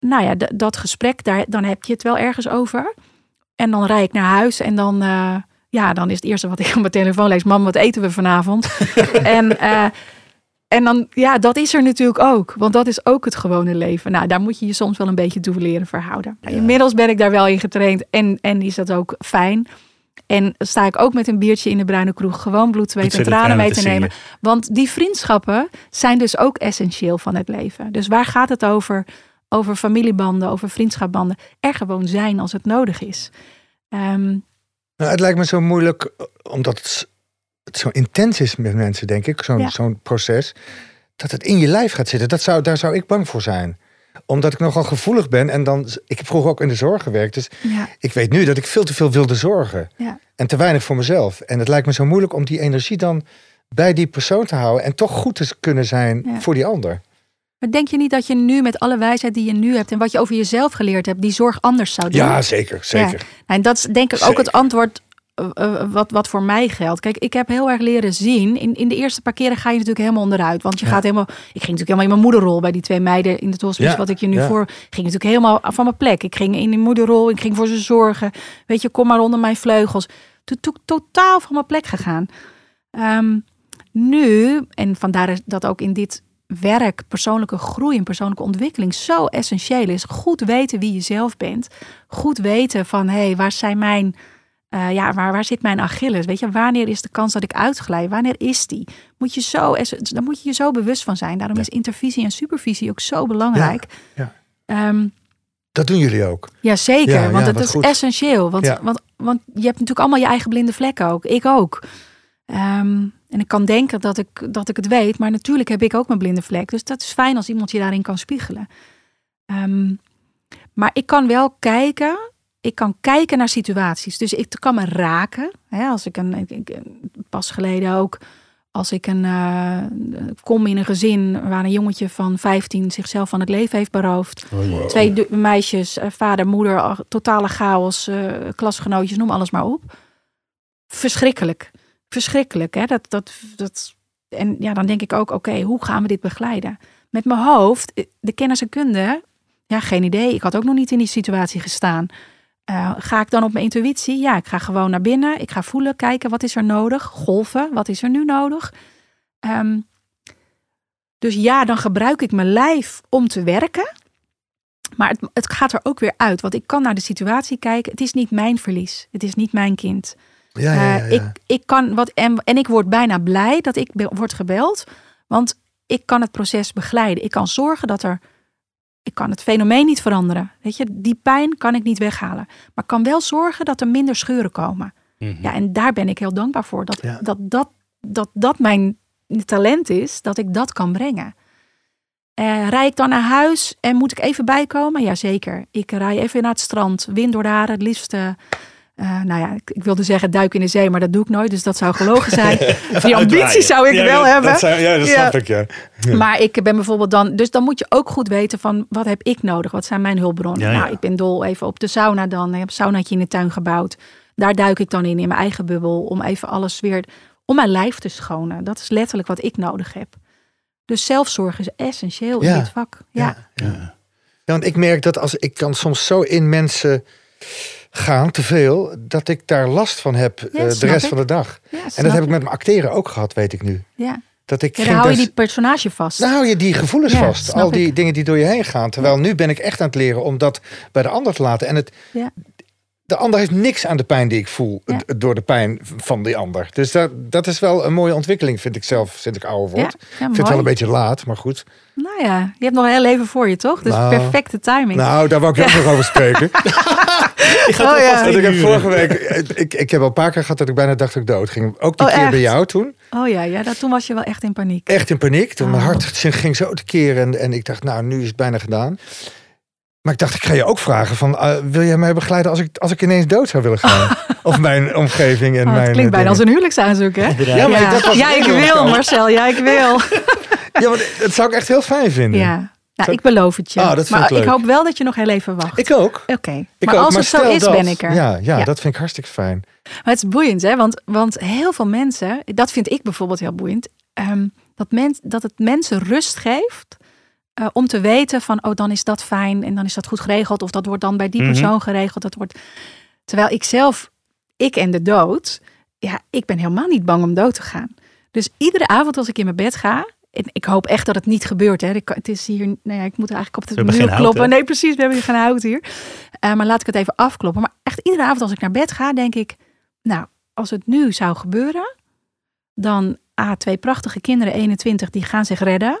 Speaker 3: nou ja, dat gesprek, daar, dan heb je het wel ergens over. En dan rijd ik naar huis en dan, eh, ja, dan is het eerste wat ik op mijn telefoon lees, mam, wat eten we vanavond? en, en dan, ja, dat is er natuurlijk ook. Want dat is ook het gewone leven. Nou, daar moet je je soms wel een beetje toe leren verhouden.
Speaker 2: Ja.
Speaker 3: Inmiddels ben ik daar wel in getraind en, en is dat ook fijn. En sta ik ook met een biertje in de bruine kroeg gewoon bloed, zweet en tranen mee te
Speaker 2: te
Speaker 3: nemen. Want die vriendschappen zijn dus ook essentieel van het leven. Dus waar gaat het over? Over familiebanden, over vriendschapbanden. Er gewoon zijn als het nodig is. Ehm,
Speaker 1: Nou, het lijkt me zo moeilijk, omdat het, zo intens is met mensen, denk ik, zo'n
Speaker 3: Ja.
Speaker 1: zo'n proces, dat het in je lijf gaat zitten. Dat zou, daar zou ik bang voor zijn. Omdat ik nogal gevoelig ben en dan, ik heb vroeger ook in de zorg gewerkt, dus
Speaker 3: ja,
Speaker 1: ik weet nu dat ik veel te veel wilde zorgen.
Speaker 3: ja.
Speaker 1: En te weinig voor mezelf. En het lijkt me zo moeilijk om die energie dan bij die persoon te houden en toch goed te kunnen zijn
Speaker 3: Ja.
Speaker 1: voor die ander.
Speaker 3: Maar denk je niet dat je nu met alle wijsheid die je nu hebt en wat je over jezelf geleerd hebt, die zorg anders zou doen?
Speaker 1: Ja, zeker, zeker.
Speaker 3: Nou, En dat is denk ik ook
Speaker 1: Zeker.
Speaker 3: het antwoord eh, eh, wat, wat voor mij geldt. Kijk, ik heb heel erg leren zien. In, in de eerste paar keren ga je natuurlijk helemaal onderuit. Want je
Speaker 1: Ja.
Speaker 3: gaat helemaal. Ik ging natuurlijk helemaal in mijn moederrol bij die twee meiden in het hospice.
Speaker 1: Ja,
Speaker 3: Wat ik je nu
Speaker 1: ja.
Speaker 3: voor. ging natuurlijk helemaal van mijn plek. Ik ging in die moederrol. Ik ging voor ze zorgen. Weet je, kom maar onder mijn vleugels. Toen to, totaal van mijn plek gegaan. Ehm, nu, en vandaar is dat ook in dit werk persoonlijke groei en persoonlijke ontwikkeling zo essentieel is. Goed weten wie je zelf bent. Goed weten van hé, hey, waar zijn mijn. Eh, ja, waar, waar zit mijn Achilles? Weet je, wanneer is de kans dat ik uitglij? Wanneer is die? Moet je zo, daar moet je je zo bewust van zijn. Daarom
Speaker 1: Ja.
Speaker 3: is intervisie en supervisie ook zo belangrijk.
Speaker 1: ja.
Speaker 3: Ehm,
Speaker 1: Dat doen jullie ook.
Speaker 3: ja, zeker. Want dat is
Speaker 1: goed.
Speaker 3: essentieel. Want, want, want je hebt natuurlijk allemaal je eigen blinde vlekken ook. Ik ook. Ehm, en ik kan denken dat ik, dat ik het weet. Maar natuurlijk heb ik ook mijn blinde vlek. Dus dat is fijn als iemand je daarin kan spiegelen. Ehm, maar ik kan wel kijken. Ik kan kijken naar situaties. Dus ik kan me raken. Hè, als ik een, ik, pas geleden ook. Als ik een, eh, kom in een gezin waar een jongetje van 15 zichzelf van het leven heeft beroofd. Twee du- meisjes, eh, vader, moeder, totale chaos, eh, klasgenootjes, noem alles maar op. Verschrikkelijk. Verschrikkelijk. Hè? Dat, dat, dat, en ja, dan denk ik ook, oké, hoe gaan we dit begeleiden? Met mijn hoofd, de kennis en kunde, ja, geen idee. Ik had ook nog niet in die situatie gestaan. Eh, ga ik dan op mijn intuïtie? Ja, ik ga gewoon naar binnen. Ik ga voelen, kijken, wat is er nodig? Golven, wat is er nu nodig? Ehm, dus ja, dan gebruik ik mijn lijf om te werken. Maar het, het gaat er ook weer uit. Want ik kan naar de situatie kijken. Het is niet mijn verlies. Het is niet mijn kind.
Speaker 1: Ja, ja, ja,
Speaker 3: Eh, ik, ik kan wat, en, en ik word bijna blij dat ik be- word gebeld. Want ik kan het proces begeleiden. Ik kan zorgen dat er. Ik kan het fenomeen niet veranderen. Weet je, die pijn kan ik niet weghalen. Maar kan wel zorgen dat er minder scheuren komen.
Speaker 2: Mhm.
Speaker 3: Ja, en daar ben ik heel dankbaar voor. Dat
Speaker 1: Ja.
Speaker 3: dat, dat, dat, dat mijn talent is, dat ik dat kan brengen. Eh rij ik dan naar huis en moet ik even bijkomen? Jazeker. Ik rij even naar het strand, wind door de haren, het liefst... eh, nou ja, ik, ik wilde zeggen duik in de zee, maar dat doe ik nooit. Dus dat zou gelogen zijn. Die ambitie zou ik
Speaker 2: Ja,
Speaker 3: wel
Speaker 2: dat-
Speaker 3: hebben.
Speaker 1: Dat zou- ja, dat
Speaker 3: Ja.
Speaker 1: snap ik, ja.
Speaker 3: Maar ik ben bijvoorbeeld dan, dus dan moet je ook goed weten van wat heb ik nodig? Wat zijn mijn hulpbronnen?
Speaker 2: Ja, ja.
Speaker 3: Nou, ik ben dol even op de sauna dan. Ik heb een saunaatje in de tuin gebouwd. Daar duik ik dan in, in mijn eigen bubbel, om even alles weer, om mijn lijf te schonen. Dat is letterlijk wat ik nodig heb. Dus zelfzorg is essentieel
Speaker 1: Ja.
Speaker 3: in dit vak. Ja,
Speaker 1: Ja. Ja, want ik merk dat als ik kan soms zo in mensen gaan, te veel, dat ik daar last van heb
Speaker 3: Ja,
Speaker 1: eh, de rest
Speaker 3: ik.
Speaker 1: van de dag.
Speaker 3: ja
Speaker 1: En dat heb ik met mijn acteren ook gehad, weet ik nu.
Speaker 3: Ja.
Speaker 1: Dat ik
Speaker 3: Ja,
Speaker 1: ging
Speaker 3: dan hou je
Speaker 1: des-
Speaker 3: die personage vast.
Speaker 1: Dan hou je die gevoelens
Speaker 3: Ja,
Speaker 1: vast. Al die
Speaker 3: ik.
Speaker 1: dingen die door je heen gaan. Terwijl nu ben ik echt aan het leren om dat bij de ander te laten. En het,
Speaker 3: Ja.
Speaker 1: de ander heeft niks aan de pijn die ik voel.
Speaker 3: Ja.
Speaker 1: Door de pijn van die ander. Dus dat, dat is wel een mooie ontwikkeling, vind ik zelf, sinds ik ouder word.
Speaker 3: ja,
Speaker 1: ik vind het wel een beetje laat, maar goed.
Speaker 3: Nou ja, je hebt nog een heel leven voor je, toch? Dus
Speaker 1: Nou,
Speaker 3: perfecte timing.
Speaker 1: Nou, daar wou ik ook nog over spreken.
Speaker 2: Je gaat
Speaker 3: Oh, ja.
Speaker 2: vast
Speaker 1: Want ik heb vorige week, ik, ik heb al een paar keer gehad dat ik bijna dacht dat ik dood ging. Ook die
Speaker 3: Oh,
Speaker 1: keer bij jou toen.
Speaker 3: Oh ja, ja dat, toen was je wel echt in paniek.
Speaker 1: Echt in paniek. Toen mijn
Speaker 3: Oh.
Speaker 1: hart ging zo te keren. En, en ik dacht, nou, nu is het bijna gedaan. Maar ik dacht, ik ga je ook vragen van, eh, wil jij mij begeleiden als ik, als ik ineens dood zou willen gaan? of mijn omgeving en
Speaker 3: Oh,
Speaker 1: mijn
Speaker 3: het klinkt
Speaker 1: eh,
Speaker 3: bijna als een huwelijksaanzoek, hè?
Speaker 1: Ja, maar
Speaker 3: ja,
Speaker 1: dat was
Speaker 3: ja ik wil,
Speaker 1: ik-
Speaker 3: Marcel. Ja, ik wil.
Speaker 1: Ja, maar dat zou ik echt heel fijn vinden.
Speaker 3: Ja, nou, ik beloof het je.
Speaker 1: Ah, dat
Speaker 3: maar
Speaker 1: ik
Speaker 3: hoop wel dat je nog heel even wacht.
Speaker 1: Ik ook.
Speaker 3: Oké, maar
Speaker 1: ook.
Speaker 3: als
Speaker 1: maar
Speaker 3: het zo is,
Speaker 1: dat,
Speaker 3: ben ik er.
Speaker 1: Ja, ja,
Speaker 3: Ja.
Speaker 1: dat vind ik hartstikke fijn.
Speaker 3: Maar het is boeiend, hè? Want, want heel veel mensen, dat vind ik bijvoorbeeld heel boeiend, ehm, dat, men, dat het mensen rust geeft eh, om te weten van, oh, dan is dat fijn en dan is dat goed geregeld, of dat wordt dan bij die
Speaker 2: Mhm.
Speaker 3: persoon geregeld. Dat wordt... Terwijl ik zelf, ik en de dood, ja, ik ben helemaal niet bang om dood te gaan. Dus iedere avond als ik in mijn bed ga, ik hoop echt dat het niet gebeurt. Hè. Ik, het is hier, nou ja, ik moet eigenlijk op de muur
Speaker 2: hout,
Speaker 3: kloppen. nee, precies, we hebben hier geen hout hier. Eh, maar laat ik het even afkloppen. Maar echt iedere avond als ik naar bed ga, denk ik, Nou, als het nu zou gebeuren, dan A, twee prachtige kinderen, 21, die gaan zich redden.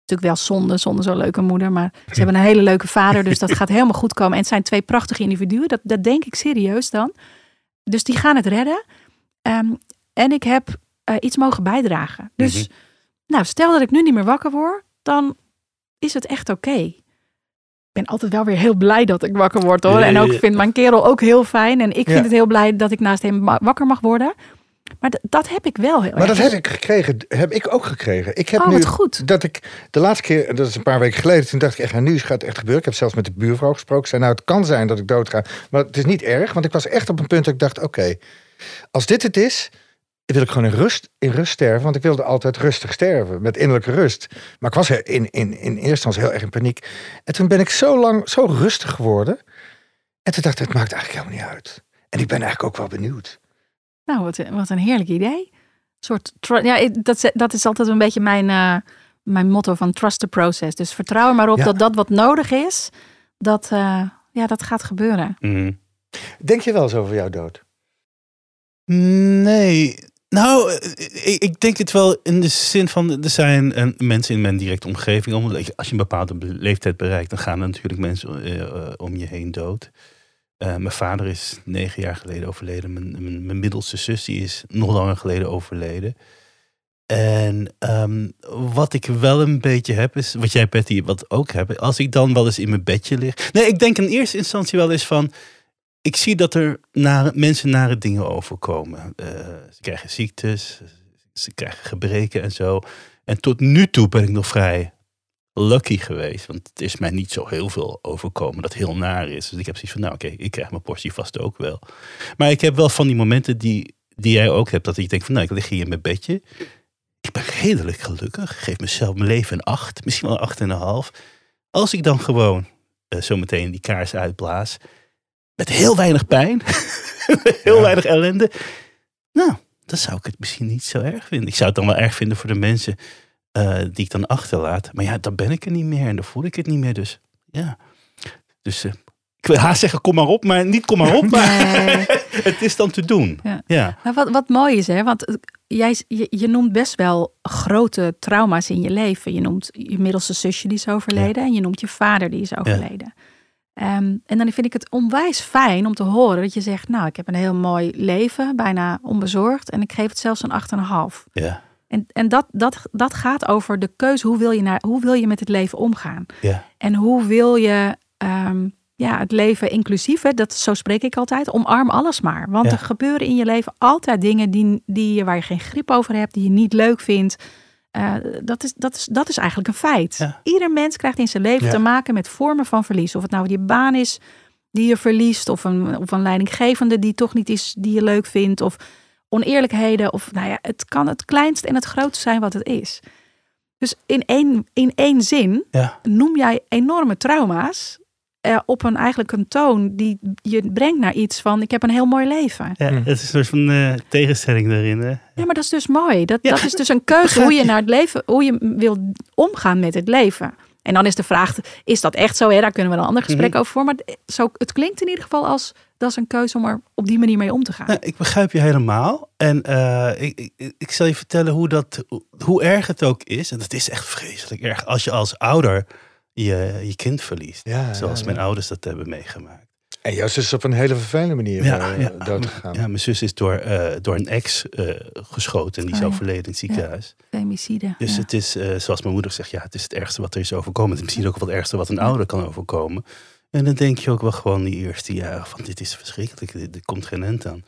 Speaker 3: Natuurlijk wel zonde, zonder zo'n leuke moeder, maar ze hebben een hele leuke vader, dus dat gaat helemaal goed komen. En het zijn twee prachtige individuen, dat, dat denk ik serieus dan. Dus die gaan het redden. Ehm, en ik heb eh, iets mogen bijdragen. Dus,
Speaker 2: Mhm.
Speaker 3: Nou, stel dat ik nu niet meer wakker word, dan is het echt oké. Ik ben altijd wel weer heel blij dat ik wakker word hoor.
Speaker 2: Ja,
Speaker 3: En
Speaker 2: ja,
Speaker 3: ook
Speaker 2: ja.
Speaker 3: vindt mijn kerel ook heel fijn. En ik vind het heel blij dat ik naast hem wakker mag worden. Maar dat heb ik wel heel
Speaker 1: Maar dat heb ik gekregen, heb ik ook gekregen. Ik heb
Speaker 3: Oh,
Speaker 1: nu
Speaker 3: goed.
Speaker 1: dat ik de laatste keer, dat is een paar weken geleden, toen dacht ik echt, nou, nu gaat het echt gebeuren. Ik heb zelfs met de buurvrouw gesproken. Zei, nou, het kan zijn dat ik doodga, maar het is niet erg, want ik was echt op een punt dat ik dacht, oké, als dit het is, wil ik gewoon in rust, in rust sterven, want ik wilde altijd rustig sterven, met innerlijke rust. Maar ik was in, in, in eerste instantie heel erg in paniek. En toen ben ik zo lang zo rustig geworden. En toen dacht ik, het maakt eigenlijk helemaal niet uit. En ik ben eigenlijk ook wel benieuwd.
Speaker 3: Nou, wat, wat een heerlijk idee. Een soort, ja, ik- dat, is- dat is altijd een beetje mijn, eh, mijn motto van trust the process. Dus vertrouw er maar op
Speaker 1: Ja.
Speaker 3: dat dat wat nodig is, dat, eh, ja, dat gaat gebeuren.
Speaker 2: Mhm.
Speaker 1: Denk je wel eens over jouw dood?
Speaker 2: Nee. Nou, eh, ik, ik denk het wel in de zin van, er zijn eh, mensen in mijn directe omgeving, om- als je een bepaalde be- leeftijd bereikt, dan gaan er natuurlijk mensen eh, eh, om je heen dood. Eh, mijn vader is negen jaar geleden overleden. Mijn, mijn, middelste zus is nog langer geleden overleden. En ehm, wat ik wel een beetje heb, is wat jij Betty wat ook hebt. Als ik dan wel eens in mijn bedje lig. Nee, ik denk in eerste instantie wel eens van. Ik zie dat er mensen nare dingen overkomen. Eh, ze krijgen ziektes, ze krijgen gebreken en zo. En tot nu toe ben ik nog vrij lucky geweest. Want het is mij niet zo heel veel overkomen dat heel naar is. Dus ik heb zoiets van, nou oké, ik krijg mijn portie vast ook wel. Maar ik heb wel van die momenten die, die jij ook hebt. Dat ik denk van, nou ik lig hier in mijn bedje. Ik ben redelijk gelukkig. Geef mezelf mijn leven een acht. Misschien wel een acht en een half. Als ik dan gewoon eh, zometeen die kaars uitblaas. Met heel weinig pijn. heel
Speaker 1: Ja.
Speaker 2: weinig ellende. Nou, dan zou ik het misschien niet zo erg vinden. Ik zou het dan wel erg vinden voor de mensen eh, die ik dan achterlaat. Maar ja, dan ben ik er niet meer en dan voel ik het niet meer. Dus ja. Dus eh, ik wil haast zeggen, kom maar op, maar niet kom maar op. Maar
Speaker 3: Nee.
Speaker 2: het is dan te doen.
Speaker 3: Ja.
Speaker 2: ja.
Speaker 3: Maar wat, wat mooi is, hè? Want eh, jij, je, je noemt best wel grote trauma's in je leven. Je noemt je middelste zusje die is overleden. En je noemt je vader die is overleden. Ehm, en dan vind ik het onwijs fijn om te horen dat je zegt... nou, ik heb een heel mooi leven, bijna onbezorgd. En ik geef het zelfs een 8,5.
Speaker 2: Ja.
Speaker 3: En, en dat, dat, dat gaat over de keuze. Hoe wil, je naar, hoe wil je met het leven omgaan?
Speaker 2: Ja.
Speaker 3: En hoe wil je ehm, ja, het leven inclusief, hè, dat, zo spreek ik altijd, omarm alles maar. Want
Speaker 2: Ja.
Speaker 3: er gebeuren in je leven altijd dingen die, die, waar je geen grip over hebt, die je niet leuk vindt. Eh, dat, is, dat, is, dat is eigenlijk een feit.
Speaker 2: Ja.
Speaker 3: Ieder mens krijgt in zijn leven
Speaker 1: Ja.
Speaker 3: te maken met vormen van verlies. Of het nou je baan is die je verliest, of een, of een leidinggevende die toch niet is die je leuk vindt, of oneerlijkheden. Of nou ja, het kan het kleinste en het grootste zijn wat het is. Dus in één, in één zin
Speaker 2: Ja.
Speaker 3: noem jij enorme trauma's eh, op een eigenlijk een toon die je brengt naar iets van ik heb een heel mooi leven.
Speaker 2: Ja,
Speaker 1: Hm.
Speaker 2: het is een soort van eh, tegenstelling daarin. Hè?
Speaker 3: Ja, maar dat is dus mooi. Dat,
Speaker 2: Ja,
Speaker 3: dat is dus een keuze hoe je naar het leven, hoe je wil omgaan met het leven. En dan is de vraag, is dat echt zo? Hè? Daar kunnen we een ander gesprek
Speaker 2: Mhm.
Speaker 3: over voor. Maar zo, het klinkt in ieder geval als dat is een keuze om er op die manier mee om te gaan.
Speaker 2: Nou, ik begrijp je helemaal. En eh, ik, ik, ik zal je vertellen hoe, dat, hoe erg het ook is. En het is echt vreselijk erg als je als ouder je, je kind verliest.
Speaker 1: Ja,
Speaker 2: Zoals
Speaker 1: ja,
Speaker 2: mijn ouders dat hebben meegemaakt.
Speaker 1: En jouw zus is op een hele vervelende manier
Speaker 2: Ja,
Speaker 1: eh,
Speaker 2: ja.
Speaker 1: dood gegaan.
Speaker 2: Ja, mijn zus is door, eh, door een ex eh, geschoten en die is
Speaker 3: Oh, ja.
Speaker 2: overleden in het ziekenhuis.
Speaker 3: Femicide.
Speaker 2: Dus
Speaker 3: ja.
Speaker 2: het is, eh, zoals mijn moeder zegt, ja, het is het ergste wat er is overkomen. Het is misschien ook wel het ergste wat een ouder kan overkomen. En dan denk je ook wel gewoon die eerste jaren van dit is verschrikkelijk, dit, dit komt geen end aan.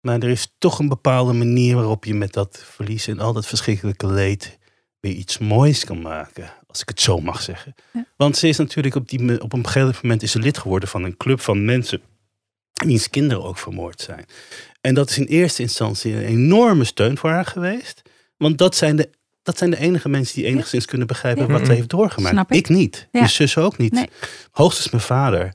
Speaker 2: Maar er is toch een bepaalde manier waarop je met dat verlies en al dat verschrikkelijke leed weer iets moois kan maken. Als ik het zo mag zeggen.
Speaker 3: Ja.
Speaker 2: Want ze is natuurlijk op, die, op een gegeven moment is ze lid geworden van een club van mensen wiens kinderen ook vermoord zijn. En dat is in eerste instantie een enorme steun voor haar geweest. Want dat zijn de, dat zijn de enige mensen die enigszins kunnen begrijpen
Speaker 3: Ja.
Speaker 2: wat ze heeft doorgemaakt.
Speaker 3: Snap ik.
Speaker 2: niet.
Speaker 3: Ja.
Speaker 2: Mijn zus ook niet.
Speaker 3: Nee.
Speaker 2: Hoogstens mijn vader.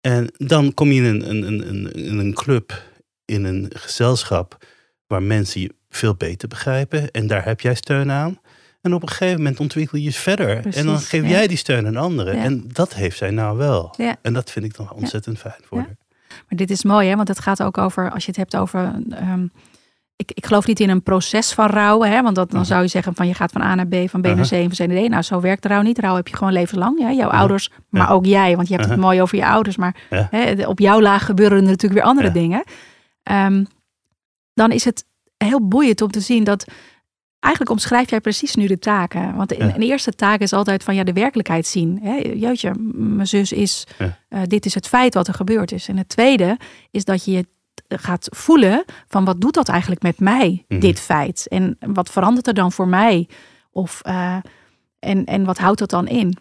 Speaker 2: En dan kom je in een, een, een, een, in een club, in een gezelschap waar mensen je veel beter begrijpen. En daar heb jij steun aan. En op een gegeven moment ontwikkel je je verder. en dan geef
Speaker 3: ja.
Speaker 2: jij die steun aan anderen.
Speaker 3: Ja.
Speaker 2: En dat heeft zij nou wel.
Speaker 3: Ja.
Speaker 2: En dat vind ik dan ontzettend fijn voor haar.
Speaker 3: Maar dit is mooi, hè? want het gaat ook over, als je het hebt over. ehm, ik, ik geloof niet in een proces van rouwen, hè? want dat, dan
Speaker 2: Mhm.
Speaker 3: zou je zeggen van je gaat van A naar B, van B naar
Speaker 2: Uh-huh.
Speaker 3: C en van C naar D. Nou, zo werkt rouw niet. Rouw heb je gewoon levenslang. Ja? Jouw ouders, maar ook jij, want je hebt het
Speaker 2: Uh-huh.
Speaker 3: mooi over je ouders. Maar hè, op jouw laag gebeuren er natuurlijk weer andere dingen. Ehm, dan is het heel boeiend om te zien dat eigenlijk omschrijf jij precies nu de taken. Want
Speaker 2: Ja.
Speaker 3: een eerste taak is altijd van ja, de werkelijkheid zien. Hè? Jeetje, mijn zus is,
Speaker 2: Ja.
Speaker 3: eh, dit is het feit wat er gebeurd is. En het tweede is dat je je gaat voelen van wat doet dat eigenlijk met mij,
Speaker 2: Mhm.
Speaker 3: dit feit? En wat verandert er dan voor mij? Of, eh, en, en wat houdt dat dan in?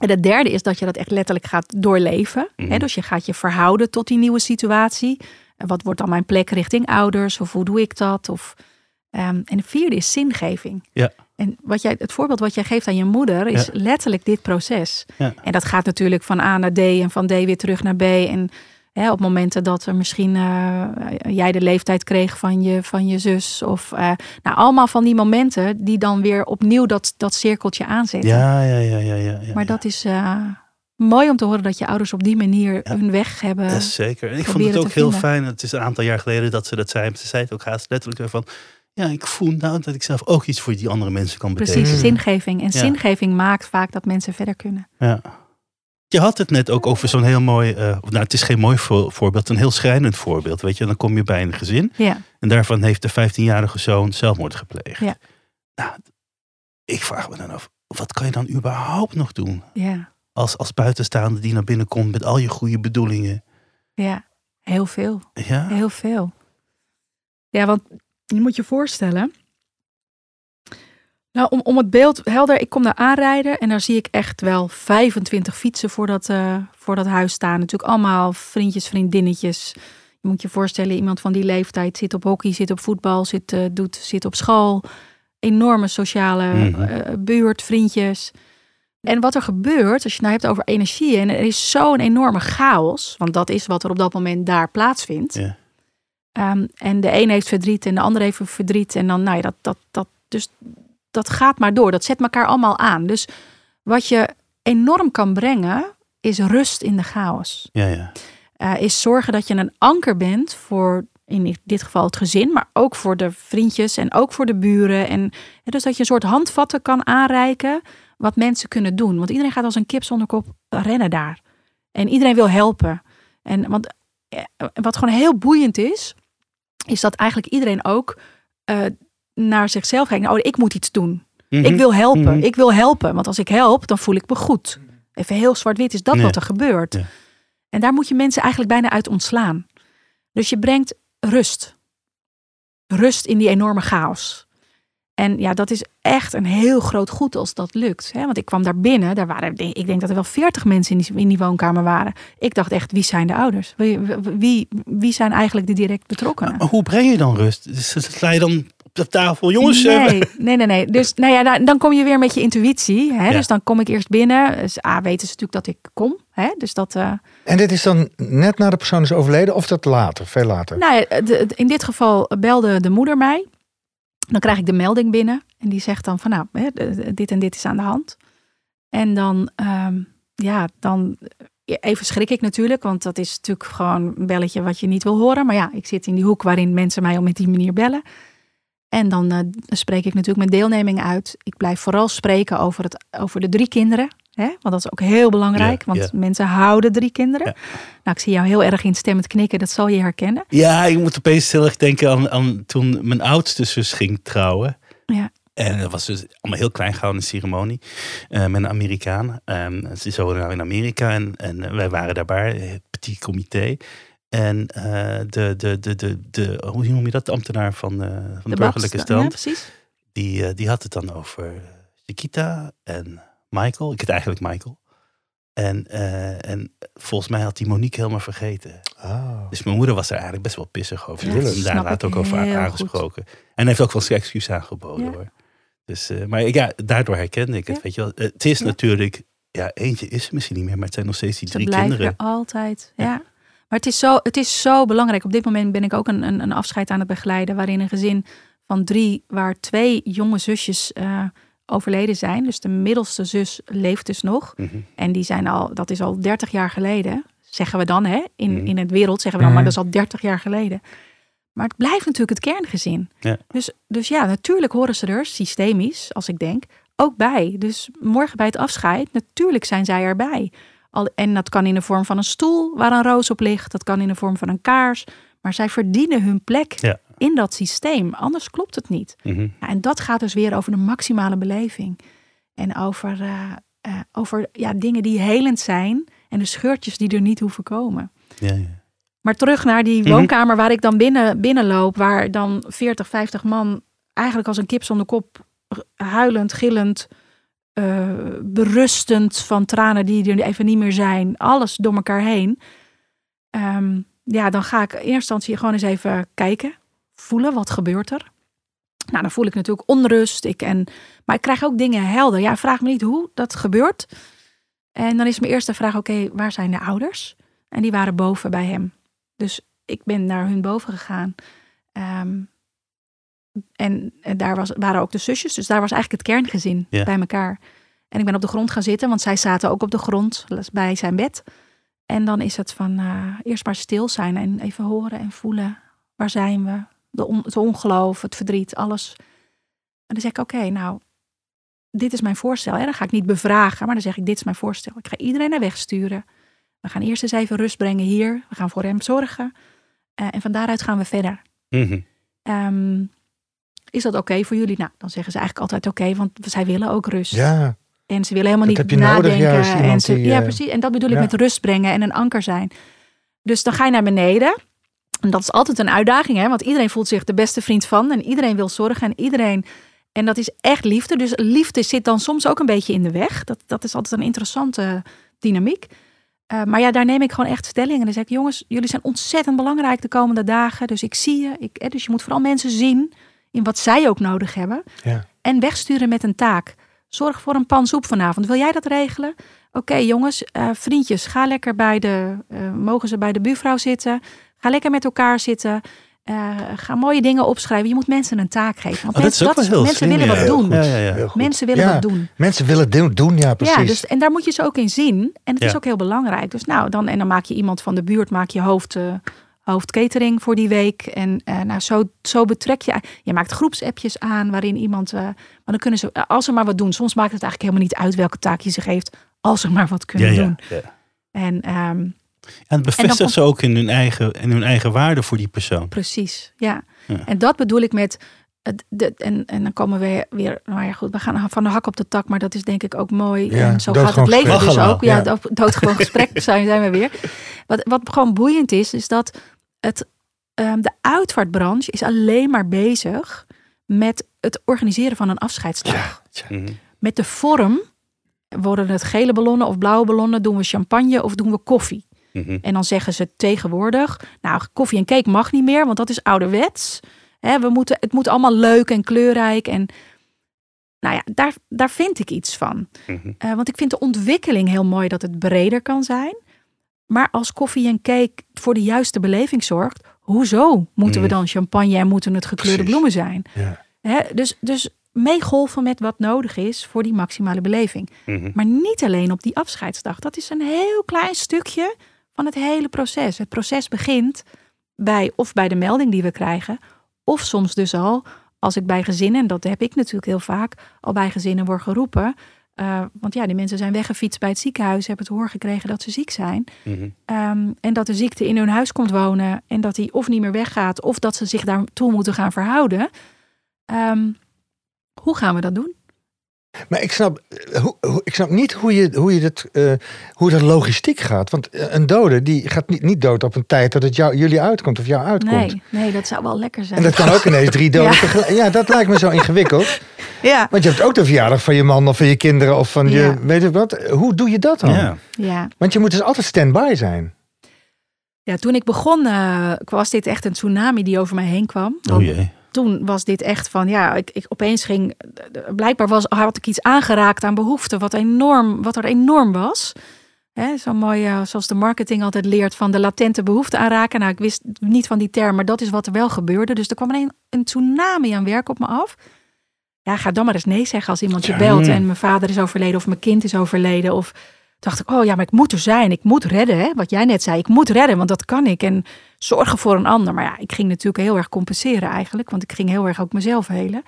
Speaker 3: En het derde is dat je dat echt letterlijk gaat doorleven.
Speaker 2: Mhm.
Speaker 3: Hè? Dus je gaat je verhouden tot die nieuwe situatie. En wat wordt dan mijn plek richting ouders? Of hoe doe ik dat? Of, ehm, en het vierde is zingeving.
Speaker 2: Ja.
Speaker 3: En wat jij, het voorbeeld wat jij geeft aan je moeder is
Speaker 2: Ja.
Speaker 3: letterlijk dit proces.
Speaker 2: Ja.
Speaker 3: En dat gaat natuurlijk van A naar D en van D weer terug naar B. En hè, op momenten dat er misschien eh, jij de leeftijd kreeg van je, van je zus. Of eh, nou, allemaal van die momenten die dan weer opnieuw dat, dat cirkeltje aanzetten.
Speaker 2: Ja, ja, ja, ja. ja, ja.
Speaker 3: Maar dat is eh, mooi om te horen dat je ouders op die manier
Speaker 2: Ja.
Speaker 3: hun weg hebben.
Speaker 2: Ja, zeker. En ik vond het ook heel
Speaker 3: vinden.
Speaker 2: fijn. Het is een aantal jaar geleden dat ze dat zei. Ze zei het ook haast letterlijk weer van... Ja, ik voel nou dat ik zelf ook iets voor die andere mensen kan betekenen.
Speaker 3: Precies, zingeving. En
Speaker 2: Ja.
Speaker 3: zingeving maakt vaak dat mensen verder kunnen.
Speaker 2: Ja. Je had het net ook over zo'n heel mooi... eh, nou, het is geen mooi voor- voorbeeld, een heel schrijnend voorbeeld. Weet je, dan kom je bij een gezin.
Speaker 3: Ja,
Speaker 2: En daarvan heeft de 15-jarige zoon zelfmoord gepleegd.
Speaker 3: Ja.
Speaker 2: Nou, ik vraag me dan af, wat kan je dan überhaupt nog doen?
Speaker 3: ja,
Speaker 2: Als, als buitenstaande die naar binnen komt met al je goede bedoelingen.
Speaker 3: ja. Heel veel.
Speaker 2: Ja,
Speaker 3: Heel veel. Ja, want je moet je voorstellen. Nou, om, om het beeld helder, ik kom daar aanrijden en daar zie ik echt wel 25 fietsen voor dat, eh, voor dat huis staan. Natuurlijk allemaal vriendjes, vriendinnetjes. Je moet je voorstellen, iemand van die leeftijd zit op hockey, zit op voetbal, zit, eh, doet, zit op school. Enorme sociale
Speaker 2: Mhm.
Speaker 3: eh, buurt, vriendjes. En wat er gebeurt, als je het nou hebt over energie, en er is zo'n enorme chaos, want dat is wat er op dat moment daar plaatsvindt.
Speaker 2: Ja.
Speaker 3: Ehm, en de een heeft verdriet en de ander heeft verdriet. En dan, nou ja, dat, dat, dat, dus dat gaat maar door. Dat zet elkaar allemaal aan. Dus wat je enorm kan brengen, is rust in de chaos.
Speaker 2: ja, ja.
Speaker 3: Eh, is zorgen dat je een anker bent voor, in dit geval het gezin, maar ook voor de vriendjes en ook voor de buren. En dus dat je een soort handvatten kan aanreiken wat mensen kunnen doen. Want iedereen gaat als een kip zonder kop rennen daar. En iedereen wil helpen. En want eh, wat gewoon heel boeiend is, is dat eigenlijk iedereen ook eh, naar zichzelf kijkt. Nou, ik moet iets doen.
Speaker 2: Mhm.
Speaker 3: Ik wil helpen.
Speaker 2: Mhm.
Speaker 3: Ik wil helpen. Want als ik help, dan voel ik me goed. Even heel zwart-wit is dat wat er gebeurt.
Speaker 2: Ja.
Speaker 3: En daar moet je mensen eigenlijk bijna uit ontslaan. Dus je brengt rust. Rust in die enorme chaos. En ja, dat is echt een heel groot goed als dat lukt. Hè? Want ik kwam daar binnen, daar waren, ik denk dat er wel veertig mensen in die, in die woonkamer waren. Ik dacht echt, wie zijn de ouders? Wie, wie, wie zijn eigenlijk de direct betrokkenen?
Speaker 2: Maar hoe breng je dan rust? Dus sla je dan op de tafel, jongens? eh,
Speaker 3: Nee, nee, nee, nee. Dus nou ja, dan- dan kom je weer met je intuïtie. Hè?
Speaker 2: Ja.
Speaker 3: Dus dan kom ik eerst binnen. Dus A, weten ze natuurlijk dat ik kom. Hè? Dus dat, eh,
Speaker 1: En dit is dan net na de persoon is overleden of dat later, veel later?
Speaker 3: nou, ja, de- de- in dit geval belde de moeder mij. Dan krijg ik de melding binnen. En die zegt dan van nou, hè, dit en dit is aan de hand. En dan, ehm, ja, dan even schrik ik natuurlijk. Want dat is natuurlijk gewoon een belletje wat je niet wil horen. Maar ja, ik zit in die hoek waarin mensen mij op die manier bellen. En dan eh, spreek ik natuurlijk mijn deelneming uit. Ik blijf vooral spreken over, het, over de drie kinderen. Hè? Want dat is ook heel belangrijk.
Speaker 2: Ja,
Speaker 3: want
Speaker 2: ja.
Speaker 3: mensen houden drie kinderen.
Speaker 2: Ja.
Speaker 3: Nou, ik zie jou heel erg instemmend knikken. Dat zal je herkennen.
Speaker 2: Ja, ik moet opeens heel erg denken aan, aan toen mijn oudste zus ging trouwen.
Speaker 3: Ja.
Speaker 2: En dat was dus allemaal heel klein gehouden ceremonie eh, met een Amerikaan. Ehm, ze is nou in Amerika en, en eh, wij waren daarbij, het petit comité. En eh, de, de, de, de, de, hoe noem je dat, de ambtenaar van, eh, van de, burgerlijke
Speaker 3: babs- Ja,
Speaker 2: stand,
Speaker 3: precies.
Speaker 2: die, eh, die had het dan over Chiquita en Michael. Ik het eigenlijk Michael. En, eh, en volgens mij had die Monique helemaal vergeten.
Speaker 1: Ah.
Speaker 2: Dus mijn moeder was daar eigenlijk best wel pissig over.
Speaker 3: Ja,
Speaker 2: hem daar
Speaker 3: ik
Speaker 2: ook over aangesproken. En heeft ook wel zijn excuus aangeboden
Speaker 3: Ja.
Speaker 2: hoor. Dus, eh, maar ja, daardoor herkende ik het.
Speaker 3: Ja.
Speaker 2: Weet je wel. Het is natuurlijk, ja, eentje is er misschien niet meer, maar het zijn nog steeds die
Speaker 3: Ze
Speaker 2: drie kinderen.
Speaker 3: er altijd. Ja. Maar het is, zo, het is zo belangrijk. Op dit moment ben ik ook een, een, een afscheid aan het begeleiden. Waarin een gezin van drie, waar twee jonge zusjes eh, overleden zijn. Dus de middelste zus leeft dus nog.
Speaker 2: Mhm.
Speaker 3: En die zijn al, dat is al 30 jaar geleden. zeggen we dan. Hè? In,
Speaker 2: Mhm.
Speaker 3: in het wereld zeggen we dan, maar dat is al 30 jaar geleden. Maar het blijft natuurlijk het kerngezin.
Speaker 2: Ja.
Speaker 3: Dus, dus ja, natuurlijk horen ze er systemisch, als ik denk, ook bij. Dus morgen bij het afscheid, natuurlijk zijn zij erbij. Al, en dat kan in de vorm van een stoel waar een roos op ligt. Dat kan in de vorm van een kaars. Maar zij verdienen hun plek
Speaker 2: Ja.
Speaker 3: In dat systeem. Anders klopt het niet.
Speaker 2: Mhm.
Speaker 3: Ja, en dat gaat dus weer over de maximale beleving. En over, eh, eh, over ja, dingen die helend zijn. En de scheurtjes die er niet hoeven komen.
Speaker 2: Ja, ja.
Speaker 3: Maar terug naar die
Speaker 2: Mhm.
Speaker 3: woonkamer waar ik dan binnen, binnenloop. Waar dan 40, 50 man eigenlijk als een kip zonder kop. Huilend, gillend, eh, berustend van tranen die er even niet meer zijn. Alles door elkaar heen. Ehm, ja, dan ga ik in eerste instantie gewoon eens even kijken. Voelen, wat gebeurt er? Nou, dan voel ik natuurlijk onrust. Ik en, maar ik krijg ook dingen helder. Ja, vraag me niet hoe dat gebeurt. En dan is mijn eerste vraag, oké, waar zijn de ouders? En die waren boven bij hem. Dus ik ben naar hun boven gegaan. Ehm, en, en daar was, waren ook de zusjes. Dus daar was eigenlijk het kerngezin bij elkaar. En ik ben op de grond gaan zitten, want zij zaten ook op de grond bij zijn bed. En dan is het van eh, eerst maar stil zijn en even horen en voelen. Waar zijn we? De on- het ongeloof, het verdriet, alles. En dan zeg ik, oké, nou, dit is mijn voorstel. En dan ga ik niet bevragen, maar dan zeg ik, dit is mijn voorstel. Ik ga iedereen naar weg sturen. We gaan eerst eens even rust brengen hier. We gaan voor hem zorgen. Eh, en van daaruit gaan we verder.
Speaker 2: Mhm.
Speaker 3: Ehm, is dat oké voor jullie? Nou, dan zeggen ze eigenlijk altijd oké, want zij willen ook rust.
Speaker 1: Ja,
Speaker 3: En ze willen helemaal
Speaker 1: Dat
Speaker 3: niet
Speaker 1: heb je nodig,
Speaker 3: nadenken.
Speaker 1: juist,
Speaker 3: en ze,
Speaker 1: die,
Speaker 3: ja,
Speaker 1: eh,
Speaker 3: precies. En dat bedoel ik met rust brengen en een anker zijn. Dus dan ga je naar beneden. En dat is altijd een uitdaging, hè? want iedereen voelt zich de beste vriend van. En iedereen wil zorgen en iedereen. En dat is echt liefde. Dus liefde zit dan soms ook een beetje in de weg. Dat, dat is altijd een interessante dynamiek. Eh, maar ja, daar neem ik gewoon echt stelling. En dan zeg ik, jongens, jullie zijn ontzettend belangrijk de komende dagen. Dus ik zie je. Ik, dus je moet vooral mensen zien in wat zij ook nodig hebben.
Speaker 1: ja.
Speaker 3: En wegsturen met een taak. Zorg voor een pan soep vanavond. Wil jij dat regelen? Oké jongens, eh, vriendjes, ga lekker bij de, eh, mogen ze bij de buurvrouw zitten? Ga lekker met elkaar zitten. Eh, ga mooie dingen opschrijven. Je moet mensen een taak geven. Want
Speaker 2: Oh, dat is ook
Speaker 3: mensen,
Speaker 2: wel heel
Speaker 3: mensen
Speaker 2: slim,
Speaker 3: willen
Speaker 2: ja.
Speaker 3: wat doen.
Speaker 2: Ja, ja.
Speaker 3: Mensen willen
Speaker 1: Ja,
Speaker 3: wat doen.
Speaker 1: Mensen willen doen, doen ja, precies.
Speaker 3: Ja, dus, en daar moet je ze ook in zien. En het is ook heel belangrijk. Dus nou, dan, en dan maak je iemand van de buurt, maak je hoofd, eh, hoofdcatering voor die week. En eh, nou, zo, zo betrek je. Je maakt groepsappjes aan waarin iemand. eh, maar dan kunnen ze, als ze maar wat doen. Soms maakt het eigenlijk helemaal niet uit welke taak je ze geeft. Als ze maar wat kunnen
Speaker 2: ja,
Speaker 3: doen.
Speaker 2: ja.
Speaker 3: En ehm,
Speaker 2: En het bevestigt ze ook in hun, eigen, in hun eigen waarde voor die persoon.
Speaker 3: precies, ja.
Speaker 2: Ja.
Speaker 3: En dat bedoel ik met. het- de, en, en dan komen we weer, nou ja goed, we gaan van de hak op de tak, maar dat is denk ik ook mooi.
Speaker 1: Ja,
Speaker 3: en zo gaat het leven
Speaker 1: gesprek.
Speaker 3: dus ook. Ja,
Speaker 1: ja.
Speaker 3: dood- doodgewoon gesprek zijn, zijn we weer. Wat, wat gewoon boeiend is, is dat het, ehm, de uitvaartbranche is alleen maar bezig met het organiseren van een afscheidsdag.
Speaker 2: Mhm.
Speaker 3: Met de vorm, worden het gele ballonnen of blauwe ballonnen, doen we champagne of doen we koffie?
Speaker 2: Mhm.
Speaker 3: En dan zeggen ze tegenwoordig, nou koffie en cake mag niet meer, want dat is ouderwets. We moeten, het moet allemaal leuk en kleurrijk. En nou ja, daar, daar vind ik iets van.
Speaker 2: Mhm.
Speaker 3: Eh, want ik vind de ontwikkeling heel mooi dat het breder kan zijn. Maar als koffie en cake voor de juiste beleving zorgt, hoezo moeten we
Speaker 2: Mm.
Speaker 3: dan champagne en moeten het gekleurde
Speaker 1: Precies.
Speaker 3: bloemen zijn?
Speaker 1: Ja.
Speaker 3: Dus, dus meegolven met wat nodig is voor die maximale beleving.
Speaker 2: Mhm.
Speaker 3: Maar niet alleen op die afscheidsdag. Dat is een heel klein stukje van het hele proces. Het proces begint bij of bij de melding die we krijgen, of soms dus al als ik bij gezinnen, en dat heb ik natuurlijk heel vaak, al bij gezinnen word geroepen. eh, want ja, die mensen zijn weggefietst bij het ziekenhuis, hebben het hoor gekregen dat ze ziek zijn.
Speaker 2: Mhm.
Speaker 3: Ehm, en dat de ziekte in hun huis komt wonen en dat die of niet meer weggaat, of dat ze zich daartoe moeten gaan verhouden. Ehm, hoe gaan we dat doen?
Speaker 1: Maar ik snap, eh, hoe, hoe- ik snap niet hoe je, hoe je dat, eh, hoe dat logistiek gaat. Want eh, een dode die gaat niet, niet dood op een tijd dat het jou, jullie uitkomt of jou uitkomt.
Speaker 3: Nee, nee, dat zou wel lekker zijn.
Speaker 1: En dat kan ook ineens drie doden
Speaker 3: Ja.
Speaker 1: tegelijk. Ja, dat lijkt me zo ingewikkeld.
Speaker 3: Ja,
Speaker 1: Want je hebt ook de verjaardag van je man of van je kinderen of van je,
Speaker 3: Ja.
Speaker 1: weet je wat. Hoe doe je dat dan?
Speaker 2: Ja.
Speaker 3: ja.
Speaker 1: Want je moet dus altijd stand-by zijn.
Speaker 3: Ja, toen ik begon, eh, was dit echt een tsunami die over mij heen kwam.
Speaker 2: Oh jee.
Speaker 3: Toen was dit echt van, ja, ik, ik opeens ging, blijkbaar was, had ik iets aangeraakt aan behoefte, wat, enorm, wat er enorm was. Hè, zo mooi, eh, zoals de marketing altijd leert, van de latente behoefte aanraken. Nou, ik wist niet van die term, maar dat is wat er wel gebeurde. Dus er kwam een, een tsunami aan werk op me af. Ja, ga dan maar eens nee zeggen als iemand je belt en mijn vader is overleden of mijn kind is overleden. Of dacht ik, oh ja, maar ik moet er zijn. Ik moet redden, hè? wat jij net zei. Ik moet redden, want dat kan ik. En zorgen voor een ander. Maar ja, ik ging natuurlijk heel erg compenseren eigenlijk. Want ik ging heel erg ook mezelf helen.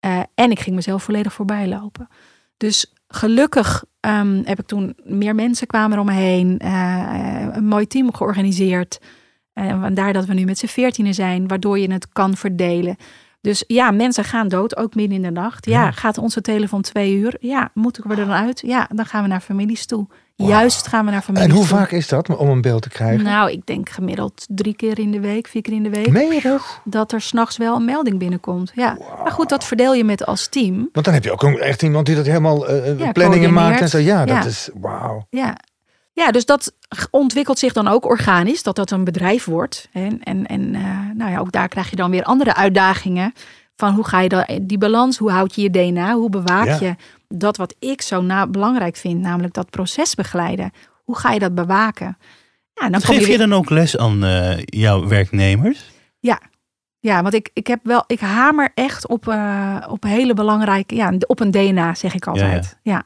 Speaker 3: Eh, en ik ging mezelf volledig voorbij lopen. Dus gelukkig ehm, heb ik toen meer mensen kwamen om me heen. eh, een mooi team georganiseerd. En vandaar dat we nu met z'n veertienen zijn, waardoor je het kan verdelen. Dus ja, mensen gaan dood, ook midden in de nacht. Ja,
Speaker 1: Ja.
Speaker 3: gaat onze telefoon twee uur? Ja, moeten we er dan uit? Ja, dan gaan we naar families toe. Juist gaan we naar families
Speaker 1: En hoe
Speaker 3: toe.
Speaker 1: vaak is dat om een beeld te krijgen?
Speaker 3: Nou, ik denk gemiddeld drie keer in de week, vier keer in de week.
Speaker 1: Meen je dat?
Speaker 3: Dat er s'nachts wel een melding binnenkomt. Ja, maar goed, dat verdeel je met als team.
Speaker 1: Want dan heb je ook een- echt iemand die dat helemaal
Speaker 3: Ja,
Speaker 1: planningen maakt en zo. Ja, dat is wauw.
Speaker 3: Ja. Ja, dus dat ontwikkelt zich dan ook organisch, dat dat een bedrijf wordt. En, en, en eh, nou ja, ook daar krijg je dan weer andere uitdagingen. Van hoe ga je dan, die balans, hoe houd je je DNA, hoe bewaak
Speaker 1: Ja.
Speaker 3: je dat wat ik zo na, belangrijk vind, namelijk dat proces begeleiden. Hoe ga je dat bewaken? Ja, dan je
Speaker 2: Geef je dan ook les aan eh, jouw werknemers?
Speaker 3: Ja, want ik, ik heb wel, ik hamer echt op, eh, op hele belangrijke, ja, op een DNA, zeg ik altijd. Ja.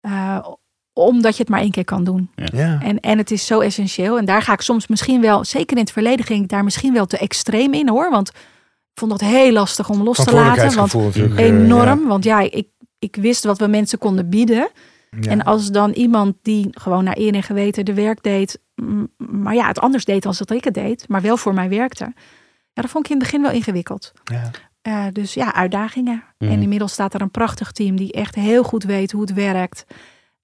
Speaker 3: Eh, omdat je het maar één keer kan doen.
Speaker 1: Ja.
Speaker 3: En, en het is zo essentieel. En daar ga ik soms misschien wel, zeker in het verleden ging ik daar misschien wel te extreem in hoor. Want ik vond dat heel lastig om los te laten. Want enorm. Want ja, ik, ik wist wat we mensen konden bieden. En als dan iemand die gewoon naar eer en geweten de werk deed, maar ja, het anders deed als dat ik het deed, maar wel voor mij werkte. Ja, dat vond ik in het begin wel ingewikkeld.
Speaker 1: Ja.
Speaker 3: Eh, dus ja, uitdagingen.
Speaker 2: Mhm.
Speaker 3: En inmiddels staat er een prachtig team die echt heel goed weet hoe het werkt.